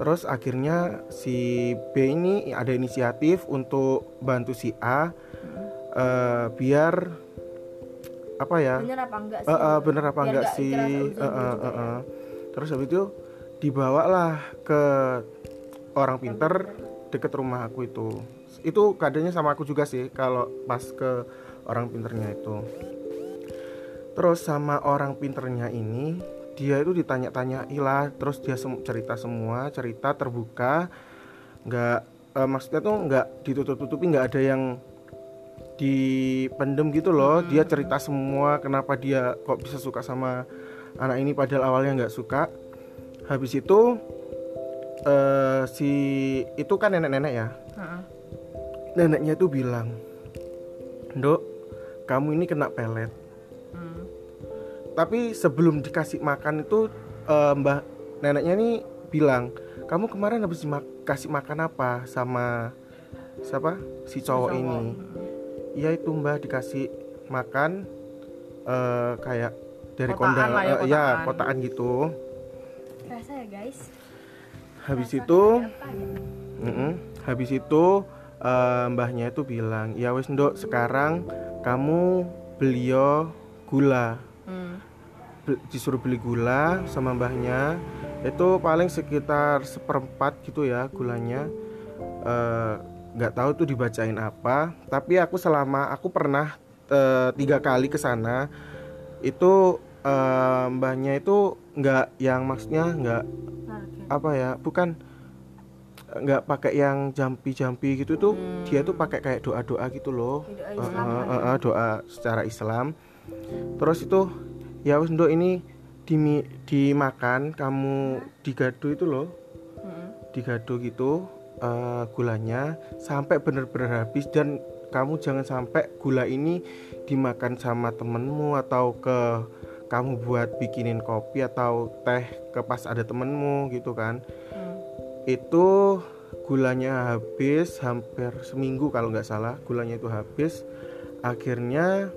Terus akhirnya si B ini ada inisiatif untuk bantu si A eh, biar apa ya? bener apa enggak sih eh, bener apa Biar enggak nggak sih? gitu eh, ya. eh. Terus habis itu dibawalah ke orang pinter deket rumah aku itu. Itu keadaannya sama aku juga sih kalau pas ke orang pinternya itu. Terus sama orang pinternya ini dia itu ditanya-tanya ilah terus dia sem- cerita semua cerita terbuka. Nggak eh, maksudnya tuh nggak ditutup-tutupi nggak ada yang dipendem gitu loh. Dia cerita semua kenapa dia kok bisa suka sama anak ini padahal awalnya nggak suka. Habis itu eh, si itu kan nenek-nenek ya. Heeh. Neneknya tuh bilang dok kamu ini kena pelet. Hmm. tapi sebelum dikasih makan itu eh, mbah neneknya ini bilang kamu kemarin habis dikasih makan apa sama siapa? Si cowok ini? iya itu mbah dikasih makan eh, kayak dari Kotaan kondang lah ya, eh, ya kotaan. gitu. Rasa ya guys? Habis Rasa itu ya? Habis itu eh, mbahnya itu bilang, ya wes ndok sekarang kamu beliau gula, Hmm. Be- disuruh beli gula sama mbahnya itu paling sekitar seperempat gitu ya gulanya. Eh, nggak tahu tuh dibacain apa, tapi aku selama aku pernah eh, tiga kali ke sana itu eh, mbahnya itu nggak yang maksudnya nggak apa ya bukan nggak pakai yang jampi-jampi gitu tuh dia tuh pakai kayak doa-doa gitu loh Doa Islam eh, kan? eh, eh, doa secara Islam terus itu ya ndok ini dimi, dimakan kamu digado itu loh Hmm. digado gitu eh, gulanya sampai bener-bener habis dan kamu jangan sampai gula ini dimakan sama temenmu atau ke kamu buat bikinin kopi atau teh ke pas ada temenmu gitu kan Hmm. Itu gulanya habis hampir seminggu kalau nggak salah gulanya itu habis. Akhirnya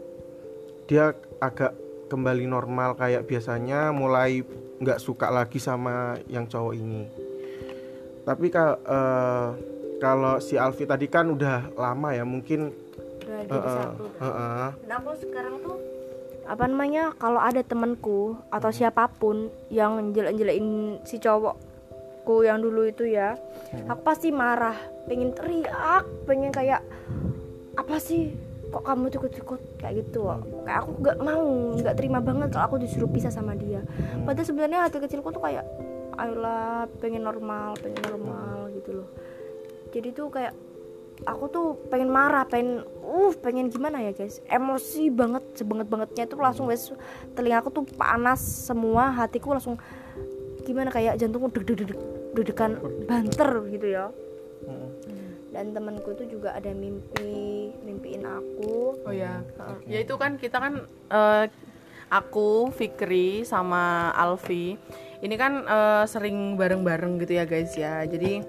dia agak kembali normal kayak biasanya mulai nggak suka lagi sama yang cowok ini. Tapi ka- eh, kalau si Alfi tadi kan udah lama ya mungkin jadi eh, satu eh, eh. dan aku sekarang tuh apa namanya kalau ada temanku atau siapa pun yang jelek-jelekin si cowokku yang dulu itu ya. Aku pasti marah pengen teriak pengen kayak apa sih? Kok kamu ikut-ikut kayak gitu. Kayak aku nggak mau nggak terima banget kalau aku disuruh pisah sama dia. Padahal sebenarnya hati kecilku tuh kayak ayolah pengen normal pengen normal gitu loh. Jadi tuh kayak aku tuh pengen marah pengen uh pengen gimana ya guys? Emosi banget sebanget bangetnya itu langsung wes telingaku tuh panas semua hatiku langsung gimana kayak jantungku deg deg deg deg-degan banter gitu ya. Dan temanku tuh juga ada mimpi mimpiin aku. Oh ya, ya itu kan kita kan eh, aku Fikri sama Alfi ini kan eh, sering bareng-bareng gitu ya guys ya. Jadi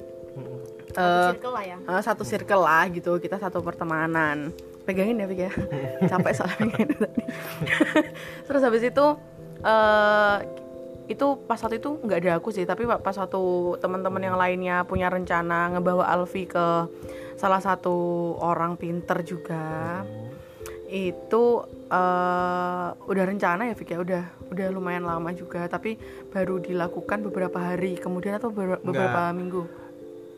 eh, circle lah ya. eh, satu circle lah gitu, kita satu pertemanan. Pegangin ya Fik ya, capek soalnya. Tadi. Terus habis itu eh itu pas waktu itu nggak ada aku sih, tapi pas satu teman-teman yang lainnya punya rencana ngebawa Alfi ke salah satu orang pinter juga. Itu eh, udah rencana ya Fik ya? Udah udah lumayan lama juga tapi baru dilakukan beberapa hari kemudian atau ber- beberapa minggu?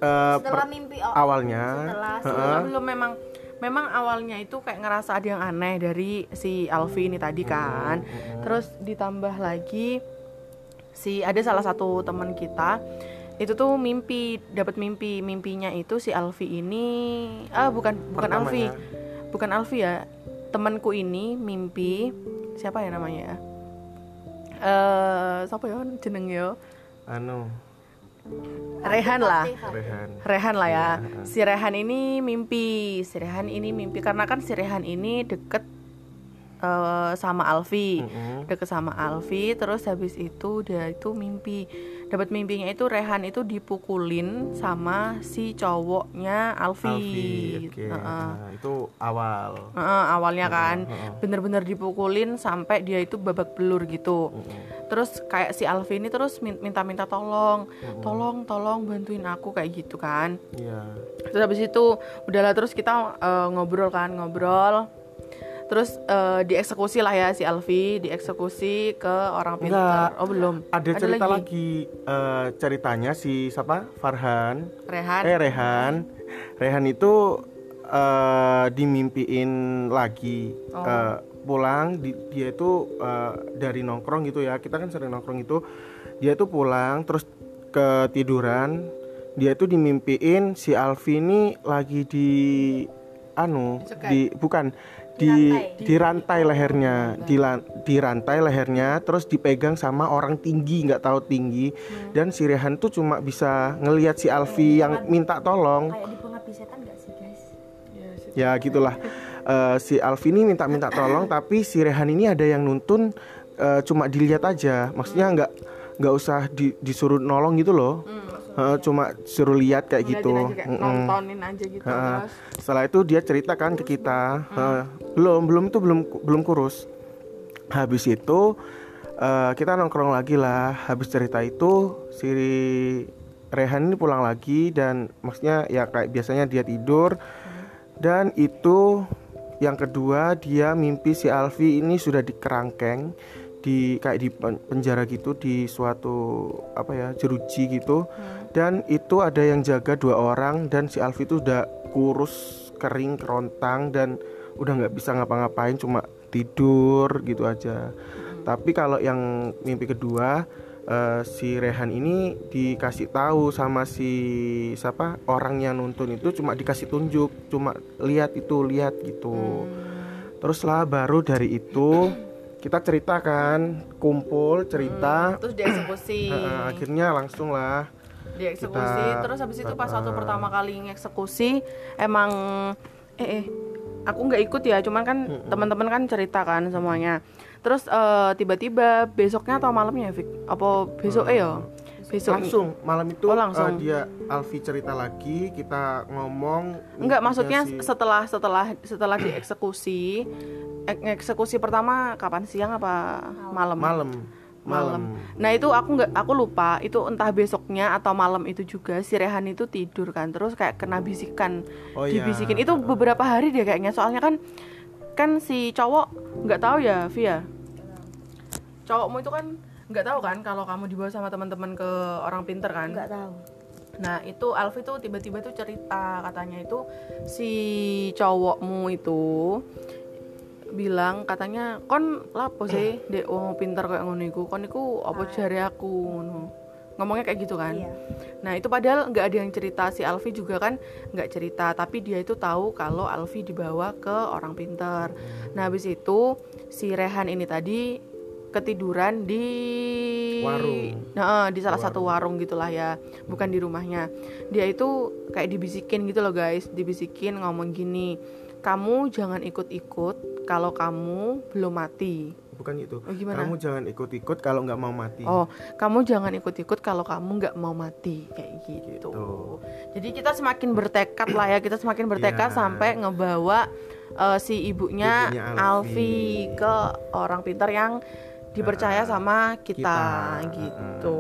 Eh, setelah mimpi oh, awalnya. setelah Sebelum belum memang memang awalnya itu kayak ngerasa ada yang aneh dari si Alfi ini tadi kan. Terus ditambah lagi si ada salah satu teman kita itu tuh mimpi dapat mimpi mimpinya itu si Alfi ini ah bukan bukan Alfi bukan Alfi ya temanku ini mimpi siapa ya namanya eh siapa ya jeneng ya? Anu. Rehan lah. Rehan. Rehan lah ya. Si Rehan ini mimpi, si Rehan ini mimpi karena kan si Rehan ini deket sama Alfi, Mm-mm. deket sama Alfi. Terus habis itu dia itu mimpi, dapat mimpinya itu Rehan itu dipukulin sama si cowoknya Alfi. Alfi oke Heeh. Nah, itu awal Heeh, awalnya kan heeh. bener-bener dipukulin sampai dia itu babak belur gitu. Terus kayak si Alfi ini terus min- minta-minta tolong, tolong, tolong bantuin aku kayak gitu kan. iya Terus habis itu udahlah terus kita eh, ngobrol kan ngobrol. Terus eh, dieksekusi lah ya si Alfi, dieksekusi ke orang pintar. Oh belum. ada cerita lagi, eh, ceritanya si siapa Farhan Rehan. eh Rehan Rehan itu eh, dimimpiin lagi Oh. Eh, pulang di- dia itu eh, dari nongkrong gitu ya kita kan sering nongkrong itu dia itu pulang terus ketiduran dia itu dimimpiin si Alfi ini lagi di anu Dicegat. di bukan di di rantai lehernya di rantai lehernya terus dipegang sama orang tinggi nggak tahu tinggi. Dan si Rehan tuh cuma bisa ngelihat si Alfi yang minta tolong. kayak di pengabdi setan gak sih guys? Ya gitulah. Eh, si Alfi ini minta-minta tolong tapi si Rehan ini ada yang nuntun eh, cuma dilihat aja. Maksudnya nggak nggak usah di- disuruh nolong gitu loh Eh, cuma suruh lihat kayak Ngeliatin gitu. aja kayak Mm-mm. nontonin aja gitu Heeh. terus. setelah itu dia ceritakan ke kita. Eh, belum belum itu belum belum kurus. Habis itu eh, kita nongkrong lagi lah. Habis cerita itu si Rehan ini pulang lagi dan maksudnya ya kayak biasanya dia tidur. Dan itu yang kedua dia mimpi si Alfi ini sudah dikerangkeng di kayak di pen- penjara gitu di suatu apa ya jeruji gitu dan itu ada yang jaga dua orang dan si Alfi itu udah kurus kering kerontang dan udah nggak bisa ngapa-ngapain cuma tidur gitu aja. Tapi kalau yang mimpi kedua eh, si Rehan ini dikasih tahu sama si siapa orang yang nuntun itu cuma dikasih tunjuk cuma lihat itu lihat gitu. Terus lah baru dari itu kita ceritakan kumpul cerita. Terus dieksekusi. Eh, akhirnya langsung lah dieksekusi. Kita- terus habis itu pas waktu pertama kali ngeksekusi emang eh, eh aku nggak ikut ya cuman kan teman-teman kan cerita kan semuanya. Terus eh, tiba-tiba besoknya atau malamnya ya Fik? apa besok eh ya besok langsung malam itu Oh, langsung. eh, dia Alfi cerita lagi kita ngomong Enggak, maksudnya si- setelah setelah setelah dieksekusi ek- eksekusi pertama kapan? Siang apa malam? malam Malam. malam. Nah itu aku nggak aku lupa itu entah besoknya atau malam itu juga si Rehan itu tidur kan terus kayak kena bisikan Oh, iya. dibisikin. Itu beberapa hari dia kayaknya soalnya kan kan si cowok nggak tahu ya Via? Cowokmu itu kan nggak tahu kan kalau kamu dibawa sama teman-teman ke orang pinter kan? Nggak tahu. Nah itu Alfi tuh tiba-tiba tuh cerita katanya itu si cowokmu itu bilang katanya kon lapo sih dek wong pinter kayak ngono iku? Kon iku apa jari aku? Ngono. Ngomongnya kayak gitu kan? Iya. Nah itu padahal nggak ada yang cerita. Si Alfi juga kan nggak cerita tapi dia itu tahu kalau Alfi dibawa ke orang pinter nah habis itu si Rehan ini tadi ketiduran di Warung. Nah, di salah satu warung gitulah ya, bukan di rumahnya. Dia itu kayak dibisikin gitu loh guys, dibisikin ngomong gini, kamu jangan ikut-ikut kalau kamu belum mati. bukan itu Oh, gimana? kamu jangan ikut-ikut kalau nggak mau mati Oh, kamu jangan ikut-ikut kalau kamu nggak mau mati kayak gitu. Gitu. Jadi kita semakin bertekad lah ya, kita semakin bertekad Ya. sampai ngebawa eh, si ibunya, Ibunya Alfi. Ke orang pintar yang dipercaya sama kita, kita. gitu.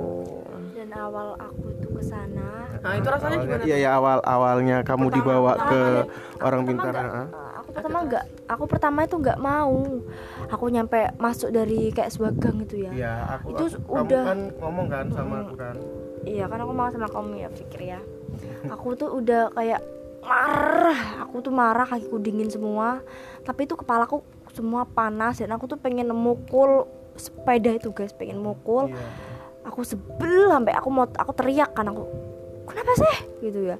dan awal aku itu ke sana Nah, itu rasanya Awalnya- gimana? iya ya awal awalnya kamu Pertama- dibawa pertama ke orang pintar aku pertama nggak aku pertama itu nggak mau. Aku nyampe masuk dari kayak sebuah gang itu ya. Iya, aku, Itu aku- udah- kamu kan ngomong kan sama aku kan. iya kan aku mau sama kamu ya pikir ya. Aku tuh udah kayak marah. Aku tuh marah kakiku dingin semua. Tapi itu kepalaku semua panas dan aku tuh pengen mukul sepeda itu guys. Pengen mukul. Iya. aku sebel sampai aku mau aku teriak kan aku kenapa sih? Gitu ya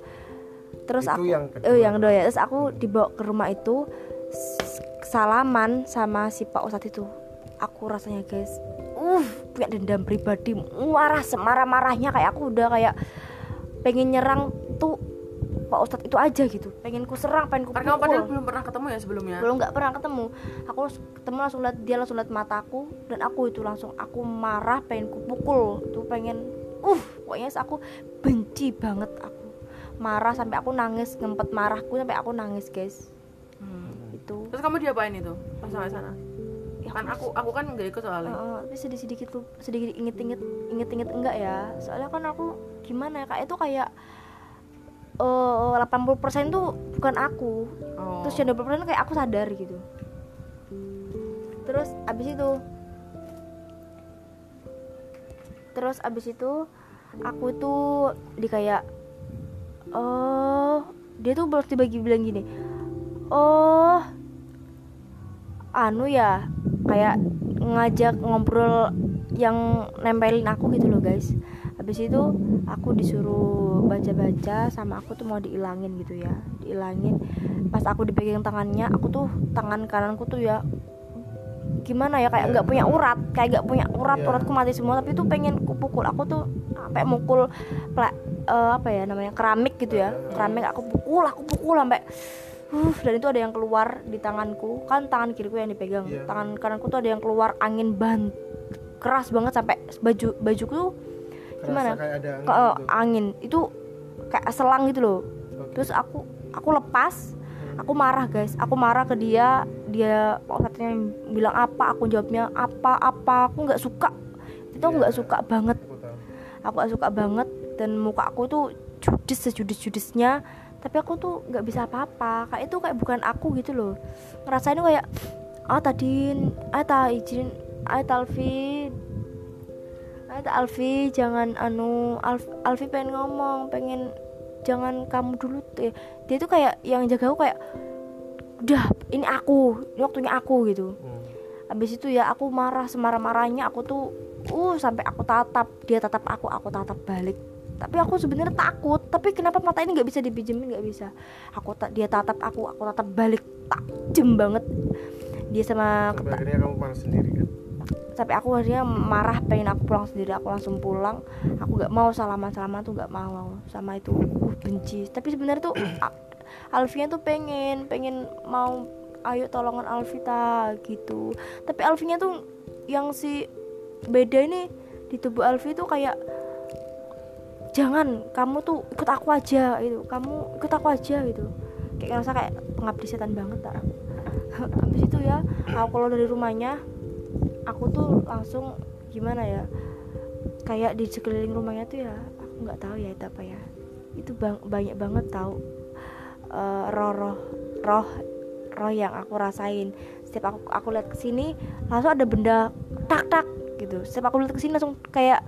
terus Itu aku yang kedua. eh, yang kedua ya. terus aku dibawa ke rumah itu salaman sama si Pak Ustadz itu. Aku rasanya guys uh punya dendam pribadi marah semarah-marahnya. Kayak aku udah kayak pengen nyerang tuh Pak Ustadz itu aja gitu. Pengen ku serang pengen ku Karena kamu pukul. padahal belum pernah ketemu ya sebelumnya. belum nggak pernah ketemu. Aku ketemu langsung lihat dia langsung lihat mataku dan aku itu langsung aku marah pengen ku pukul. Tuh pengen uh pokoknya aku benci banget aku marah sampai aku nangis ngempet marahku sampai aku nangis guys Hmm. itu Terus kamu diapain itu pas sampai sana? Ya, Kan aku aku kan nggak ikut soalnya. Heeh, tapi sedih sedikit tuh sedikit inget-inget inget-inget enggak ya soalnya kan aku gimana ya kayak itu kayak eh 80% tuh bukan aku Oh. terus yang 20% kayak aku sadar gitu terus abis itu terus abis itu aku tuh di kayak oh dia tuh baru dibagi bilang gini oh anu ya kayak ngajak ngobrol yang nempelin aku gitu loh guys. Habis itu aku disuruh baca-baca sama aku tuh mau diilangin gitu ya diilangin. Pas aku dipegang tangannya aku tuh tangan kananku tuh ya gimana ya kayak nggak punya urat kayak nggak punya urat Iya. uratku mati semua tapi tuh pengen kupukul. Aku tuh sampai mukul eh, apa ya namanya keramik gitu ya. Keramik aku pukul aku pukul sampai uh, dan itu ada yang keluar di tanganku. Kan tangan kiriku yang dipegang. Iya. tangan kananku tuh ada yang keluar angin ban keras banget sampai baju bajuku tuh Kerasa gimana? kayak ada angin ke gitu. angin. Itu kayak selang gitu loh. Oke. terus aku aku lepas. Aku marah guys. Aku marah ke dia. Dia katanya bilang apa aku jawabnya apa apa. Aku nggak suka. Itu aku Iya. nggak suka banget. Aku tahu. aku gak suka banget dan muka aku tuh judes sejudis judisnya tapi aku tuh nggak bisa apa-apa. Kayak itu kayak bukan aku gitu loh. Ngerasain kayak ah tadi ah ta izin ah Talvi ah Alfi jangan anu Alf, Alfi pengen ngomong pengen jangan kamu dulu deh dia tuh kayak yang jaga aku kayak udah ini aku ini waktunya aku gitu. Hmm. Habis itu ya aku marah semarah-marahnya aku tuh uh sampai aku tatap dia tatap aku aku tatap balik tapi aku sebenarnya takut. Tapi kenapa mata ini nggak bisa dipinjemin? Nggak bisa. Aku ta- dia tatap aku aku tatap balik. Tajem banget. Dia sama Sampai keta- akhirnya kamu panas sendiri kan. sampai aku akhirnya marah pengen aku pulang sendiri. Aku langsung pulang. Aku nggak mau salaman salaman tuh nggak mau. Sama itu uh benci. Tapi sebenarnya tuh Alfian tuh pengen pengen mau ayo tolongan Alvita gitu. Tapi Alfinya tuh yang si beda ini di tubuh Alfi tuh kayak jangan kamu tuh ikut aku aja gitu. Kamu ikut aku aja gitu. Kayak ngerasa kayak pengabdi setan banget tak habis itu ya aku keluar dari rumahnya aku tuh langsung gimana ya kayak di sekeliling rumahnya tuh ya aku nggak tahu ya itu apa ya. Itu bang, banyak banget tahu uh, roh roh roh roh yang aku rasain. Setiap aku aku lihat ke sini langsung ada benda tak tak gitu. Setiap aku lihat ke sini langsung kayak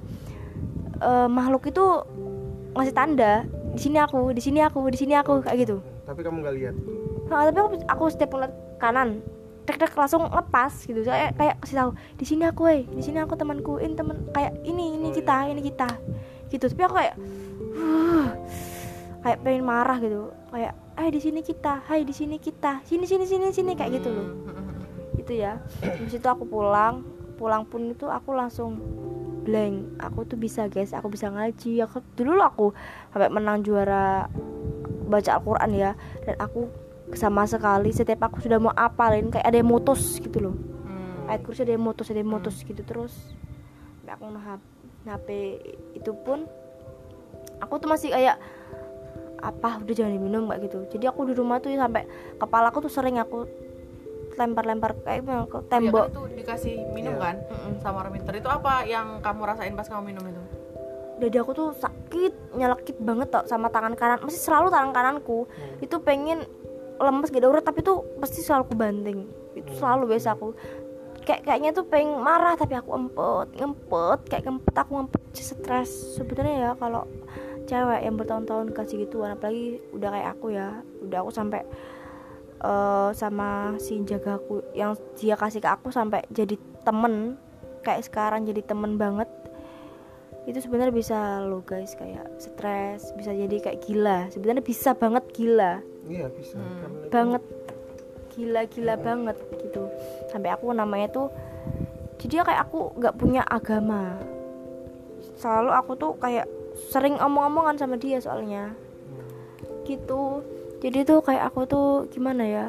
uh, makhluk itu ngasih tanda di sini aku di sini aku di sini aku kayak gitu. Tapi kamu nggak lihat? Nah, tapi aku, aku setiap ngeliat kanan tek tek langsung lepas gitu. Saya kayak kasih tahu di sini aku eh di sini aku temanku ini teman kayak ini ini kita ini kita gitu. Tapi aku kayak uh, kayak pengen marah gitu. Kayak eh di sini kita hai di sini kita sini sini sini sini kayak gitu loh. Itu ya. Habis itu aku pulang pulang pun itu aku langsung blank. Aku tuh bisa guys. Aku bisa ngaji. Aku dulu aku sampai menang juara baca Al-Quran ya. Dan aku sama sekali setiap aku sudah mau apalin kayak ada yang mutus gitu loh. Hmm. ayat kursi ada yang mutus ada yang mutus hmm. gitu terus. Sampai aku nah HP itu pun aku tuh masih kayak apa? Udah jangan diminum kayak gitu. Jadi aku di rumah tuh sampai kepala aku tuh sering aku lempar-lempar kayak ke oh iya, tembok. Ya, itu dikasih minum yeah. kan mm -mm. sama Reminter. Itu apa yang kamu rasain pas kamu minum itu? Dada aku tuh sakit, nyelekit banget tau sama tangan kanan. Masih selalu tangan kananku. Hmm. Itu pengen lemes gak ada urat tapi tuh pasti selalu aku banting. Itu hmm. selalu biasa aku. Kayak kayaknya tuh pengen marah tapi aku empet, ngempet, kayak ngempet aku ngempet stres. Sebenarnya ya kalau cewek yang bertahun-tahun kasih gitu apalagi udah kayak aku ya udah aku sampai uh, sama si jagaku yang dia kasih ke aku sampai jadi temen kayak sekarang jadi temen banget. Itu sebenarnya bisa lo guys kayak stres bisa jadi kayak gila. Sebenarnya bisa banget gila. Iya bisa. Hmm. banget. Gila-gila hmm. banget gitu. Sampai aku namanya tuh jadi kayak aku nggak punya agama. Selalu aku tuh kayak sering omong-omongan sama dia soalnya. Hmm. gitu jadi tuh kayak aku tuh gimana ya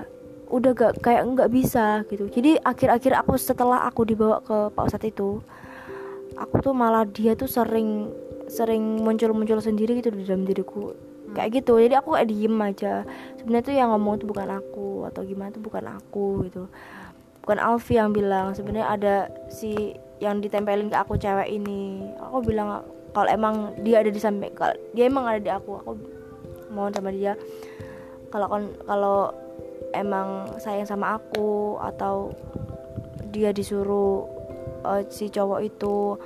udah gak kayak nggak bisa gitu. Jadi akhir-akhir aku setelah aku dibawa ke pak ustadz itu aku tuh malah dia tuh sering sering muncul-muncul sendiri gitu di dalam diriku. Hmm. kayak gitu. Jadi aku kayak diem aja. Sebenarnya tuh yang ngomong tuh bukan aku atau gimana tuh bukan aku gitu. Bukan Alfi yang bilang. Sebenarnya ada si yang ditempelin ke aku cewek ini. Aku bilang kalau emang dia ada di samping kalau dia emang ada di aku aku mohon sama dia kalau kalau emang sayang sama aku atau dia disuruh uh, si cowok itu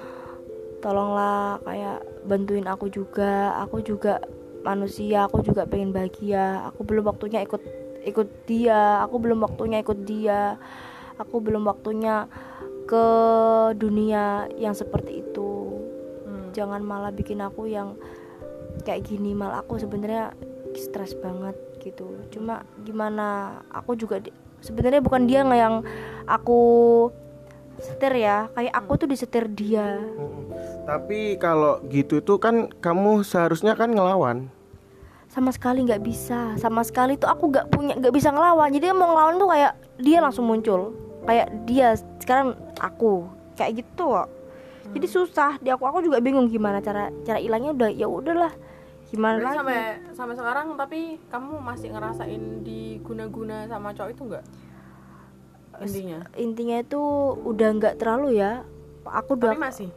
tolonglah kayak bantuin aku juga. Aku juga manusia aku juga pengen bahagia. Aku belum waktunya ikut ikut dia. Aku belum waktunya ikut dia. Aku belum waktunya ke dunia yang seperti itu. Hmm. jangan malah bikin aku yang kayak gini. Malah aku sebenarnya stres banget gitu. Cuma gimana aku juga sebenarnya bukan dia nggak yang aku setir ya. Kayak aku tuh disetir dia. Tapi kalau gitu tuh kan kamu seharusnya kan ngelawan. Sama sekali nggak bisa. Sama sekali tuh aku nggak punya nggak bisa ngelawan. Jadi mau ngelawan tuh kayak dia langsung muncul. Kayak dia sekarang aku. Kayak gitu kok. Jadi susah. Di aku aku juga bingung gimana cara cara hilangnya udah ya udahlah gimana lagi? sampai sampai sekarang tapi kamu masih ngerasain diguna-guna sama cowok itu enggak intinya? intinya itu udah nggak terlalu ya. Aku udah masih?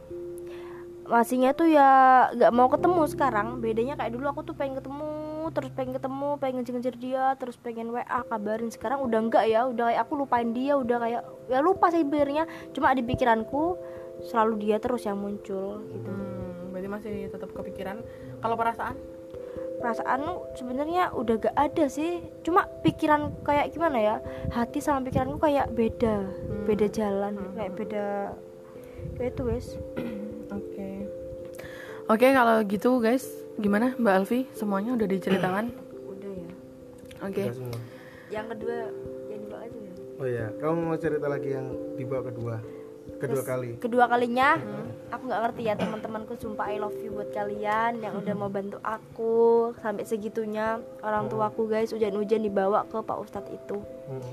Masihnya tuh ya nggak mau ketemu sekarang. Bedanya kayak dulu aku tuh pengen ketemu terus pengen ketemu pengen ngejar dia terus pengen wa kabarin. Sekarang udah enggak ya udah kayak aku lupain dia udah kayak ya lupa sih sebenarnya. Cuma di pikiranku selalu dia terus yang muncul gitu. Hmm, berarti masih tetap kepikiran kalau perasaan? Perasaan sebenarnya udah gak ada sih. Cuma pikiran kayak gimana ya? Hati sama pikiranku kayak beda. Hmm. beda jalan hmm. kayak beda kayak itu guys. Oke. Oke kalau gitu guys gimana mbak Alfi? Semuanya udah diceritakan? Udah ya. Oke. Okay. yang kedua yang dibawa aja ya? Oh ya kamu mau cerita lagi yang dibawa kedua kedua Terus, kali. kedua kalinya hmm. aku nggak ngerti ya teman-temanku sumpah I love you buat kalian yang udah mau bantu aku. Sampai segitunya orang tuaku guys hujan-hujan dibawa ke pak ustadz itu. Hmm.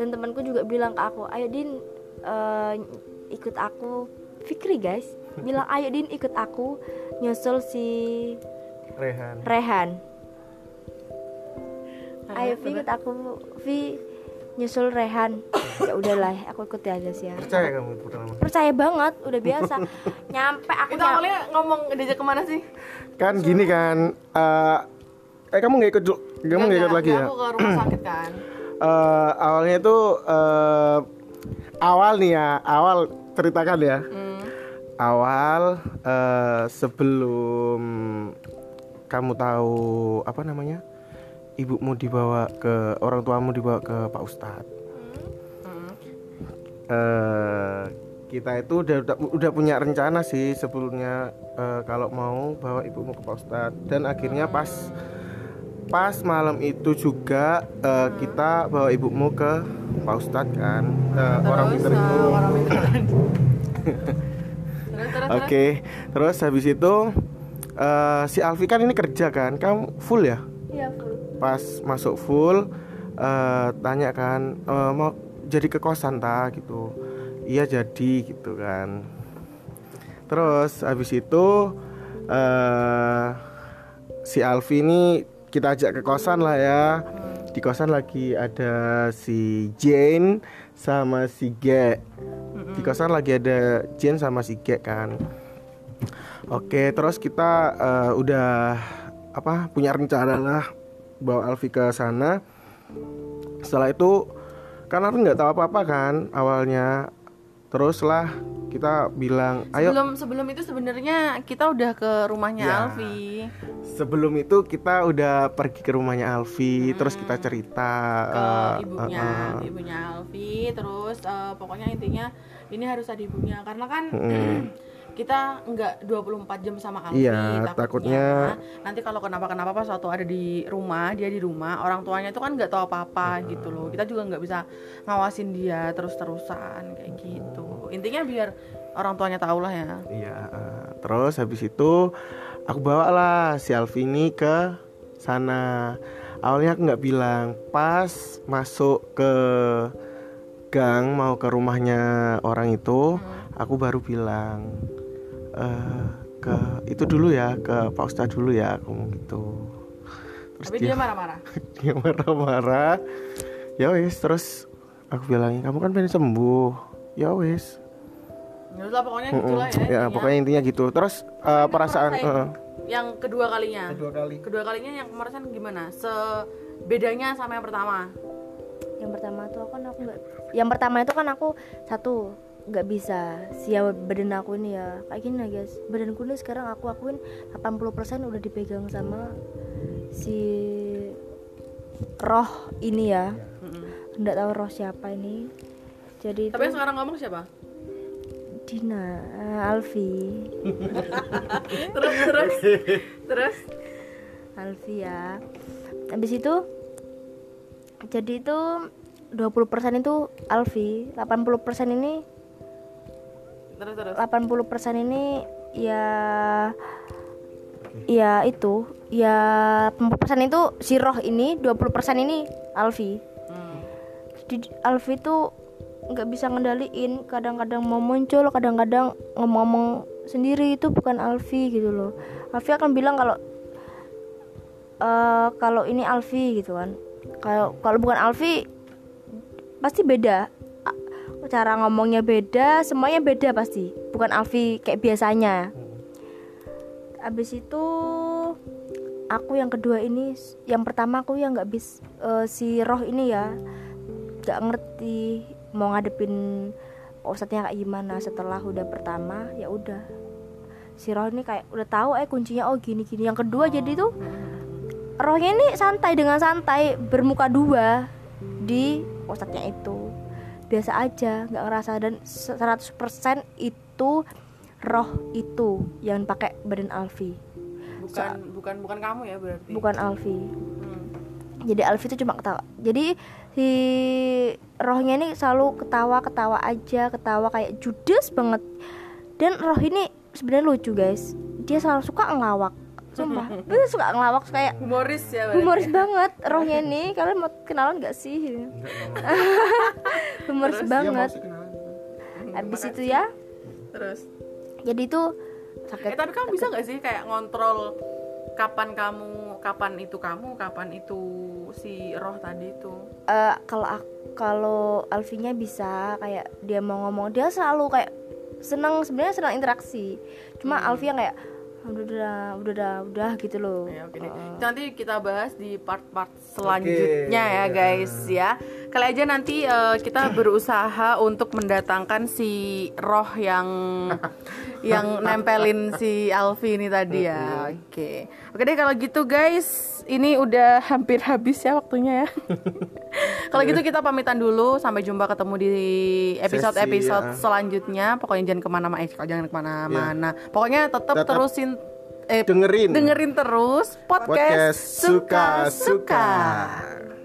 dan temanku juga bilang ke aku ayo din uh, ikut aku. Fikri guys bilang ayo din ikut aku nyusul si Rehan. Rehan. Ayo Vi ikut aku Vi nyusul Rehan. Ya udahlah aku ikut aja sih ya. Percaya kamu pertama percaya banget udah biasa. Nyampe aku Itu nyam- awalnya ngomong diajak ke mana sih? kan gini kan eh eh kamu nggak ikut kamu nggak ikut lagi ya? Aku ke rumah sakit kan. Eh, awalnya itu eh awal nih ya awal ceritakan ya. Hmm. awal eh, sebelum kamu tahu apa namanya ibumu dibawa ke orang tuamu dibawa ke Pak Ustadz Hmm. eh kita itu udah, udah udah punya rencana sih sebelumnya eh, kalau mau bawa ibumu ke Pak Ustadz dan akhirnya pas pas malam itu juga eh, kita bawa ibumu ke Pak Ustadz kan. Eh, orang Terus, eh, itu Orang pinter. Oke, terus habis itu eh, si Alfi kan ini kerja kan, kamu full ya? Pas masuk full, eh, tanya kan eh, mau jadi ke kosan ta gitu. Iya jadi gitu kan. Terus habis itu eh, si Alfi ini kita ajak ke kosan lah ya. Di kosan lagi ada si Jane sama si Ge. Di kosan lagi ada Jane sama si Ge kan. Oke, terus kita eh, udah apa punya rencana lah bawa Alfi ke sana. Setelah itu kan Alfi nggak tahu apa-apa kan awalnya. Terus lah kita bilang, ayo Sebelum sebelum itu sebenarnya kita udah ke rumahnya Ya. Alfi sebelum itu kita udah pergi ke rumahnya Alfi, terus kita cerita ke eh, ibunya, eh, eh. ibunya Alfi. Terus eh, pokoknya intinya ini harus ada ibunya karena kan kita nggak 24 jam sama Alfi. Iya, takutnya- nanti kalau kenapa-kenapa pas waktu ada di rumah, dia di rumah, orang tuanya itu kan nggak tahu apa-apa gitu loh. Kita juga nggak bisa ngawasin dia terus-terusan kayak gitu. Intinya biar orang tuanya tahu lah ya. Iya, terus habis itu aku bawa lah si Alfi ini ke sana. Awalnya aku nggak bilang, pas masuk ke gang mau ke rumahnya orang itu, aku baru bilang eh ke itu dulu ya, ke Pak Ustadz dulu ya, aku ngomong gitu. Terus Tapi dia marah-marah. dia marah-marah. Ya wis, terus aku bilangin kamu kan pengen sembuh. Ya wis. Ya udah pokoknya Mm-mm. gitulah ya. Ya, intinya. pokoknya intinya gitu. Terus eh, perasaan eh, yang kedua kalinya. kedua kali. Kedua kalinya yang kemarin gimana? Sebedanya sama yang pertama. Yang pertama tuh kan aku nggak Yang pertama itu kan aku satu nggak bisa. Siap badan aku ini ya. Kayak gini lah guys. Badanku ini sekarang aku akuin 80% udah dipegang sama si roh ini ya. Nggak tahu roh siapa ini. Jadi Tapi yang sekarang ngomong siapa? Dina eh, Alfi. Terus terus terus. Alfi ya. Habis itu jadi itu 20% itu Alfi. 80% ini terus terus. 80% ini ya ya itu ya 80% itu si roh ini 20% ini Alfi Hmm. Alfi tuh nggak bisa ngendaliin kadang-kadang mau muncul kadang-kadang ngomong sendiri itu bukan Alfi gitu loh Alfi akan bilang kalau eh kalau ini Alfi gitu kan kalau kalau bukan Alfi pasti beda cara ngomongnya beda semuanya beda pasti. Bukan Alfi kayak biasanya. Abis itu aku yang kedua ini yang pertama aku yang nggak bis eh, si roh ini ya. Nggak ngerti mau ngadepin ustadznya kayak gimana. Setelah udah pertama ya udah. Si roh ini kayak udah tahu eh kuncinya oh gini gini yang kedua jadi tuh rohnya ini santai dengan santai bermuka dua di ustadznya itu biasa aja nggak ngerasa. Dan 100% itu roh itu yang pakai badan Alfi. Bukan bukan bukan kamu ya berarti. bukan Alfi. Hmm. jadi Alfi itu cuma ketawa. Jadi si rohnya ini selalu ketawa ketawa aja ketawa kayak judes banget. Dan roh ini sebenarnya lucu guys. Dia selalu suka ngelawak sumpah. Dia suka ngelawak kayak Humoris ya berarti. humoris banget rohnya ini. Kalian mau kenalan gak sih? Humoris banget. Habis itu ya. Terus. jadi itu Eh, sakit tapi kamu bisa nggak sih kayak ngontrol kapan kamu, kapan itu kamu, kapan itu si roh tadi itu? Eh, kalau kalau Alfinya bisa kayak dia mau ngomong dia selalu kayak senang sebenarnya senang interaksi. Cuma Hmm. Alfi yang kayak udah udah udah udah udah gitu loh Ya. Heeh. Itu nanti kita bahas di part-part selanjutnya ya guys ya. Kali aja nanti eh, kita berusaha untuk mendatangkan si roh yang yang nempelin si Alfi ini tadi ya. Oke. Oke deh kalau gitu guys, ini udah hampir habis ya waktunya ya. kalau gitu kita pamitan dulu. Sampai jumpa ketemu di episode-episode ya. selanjutnya. Pokoknya jangan ke mana-mana. Eh, jangan ke mana-mana. Pokoknya tetap terusin eh, dengerin. dengerin terus podcast, Podcast suka Suka-Suka. suka.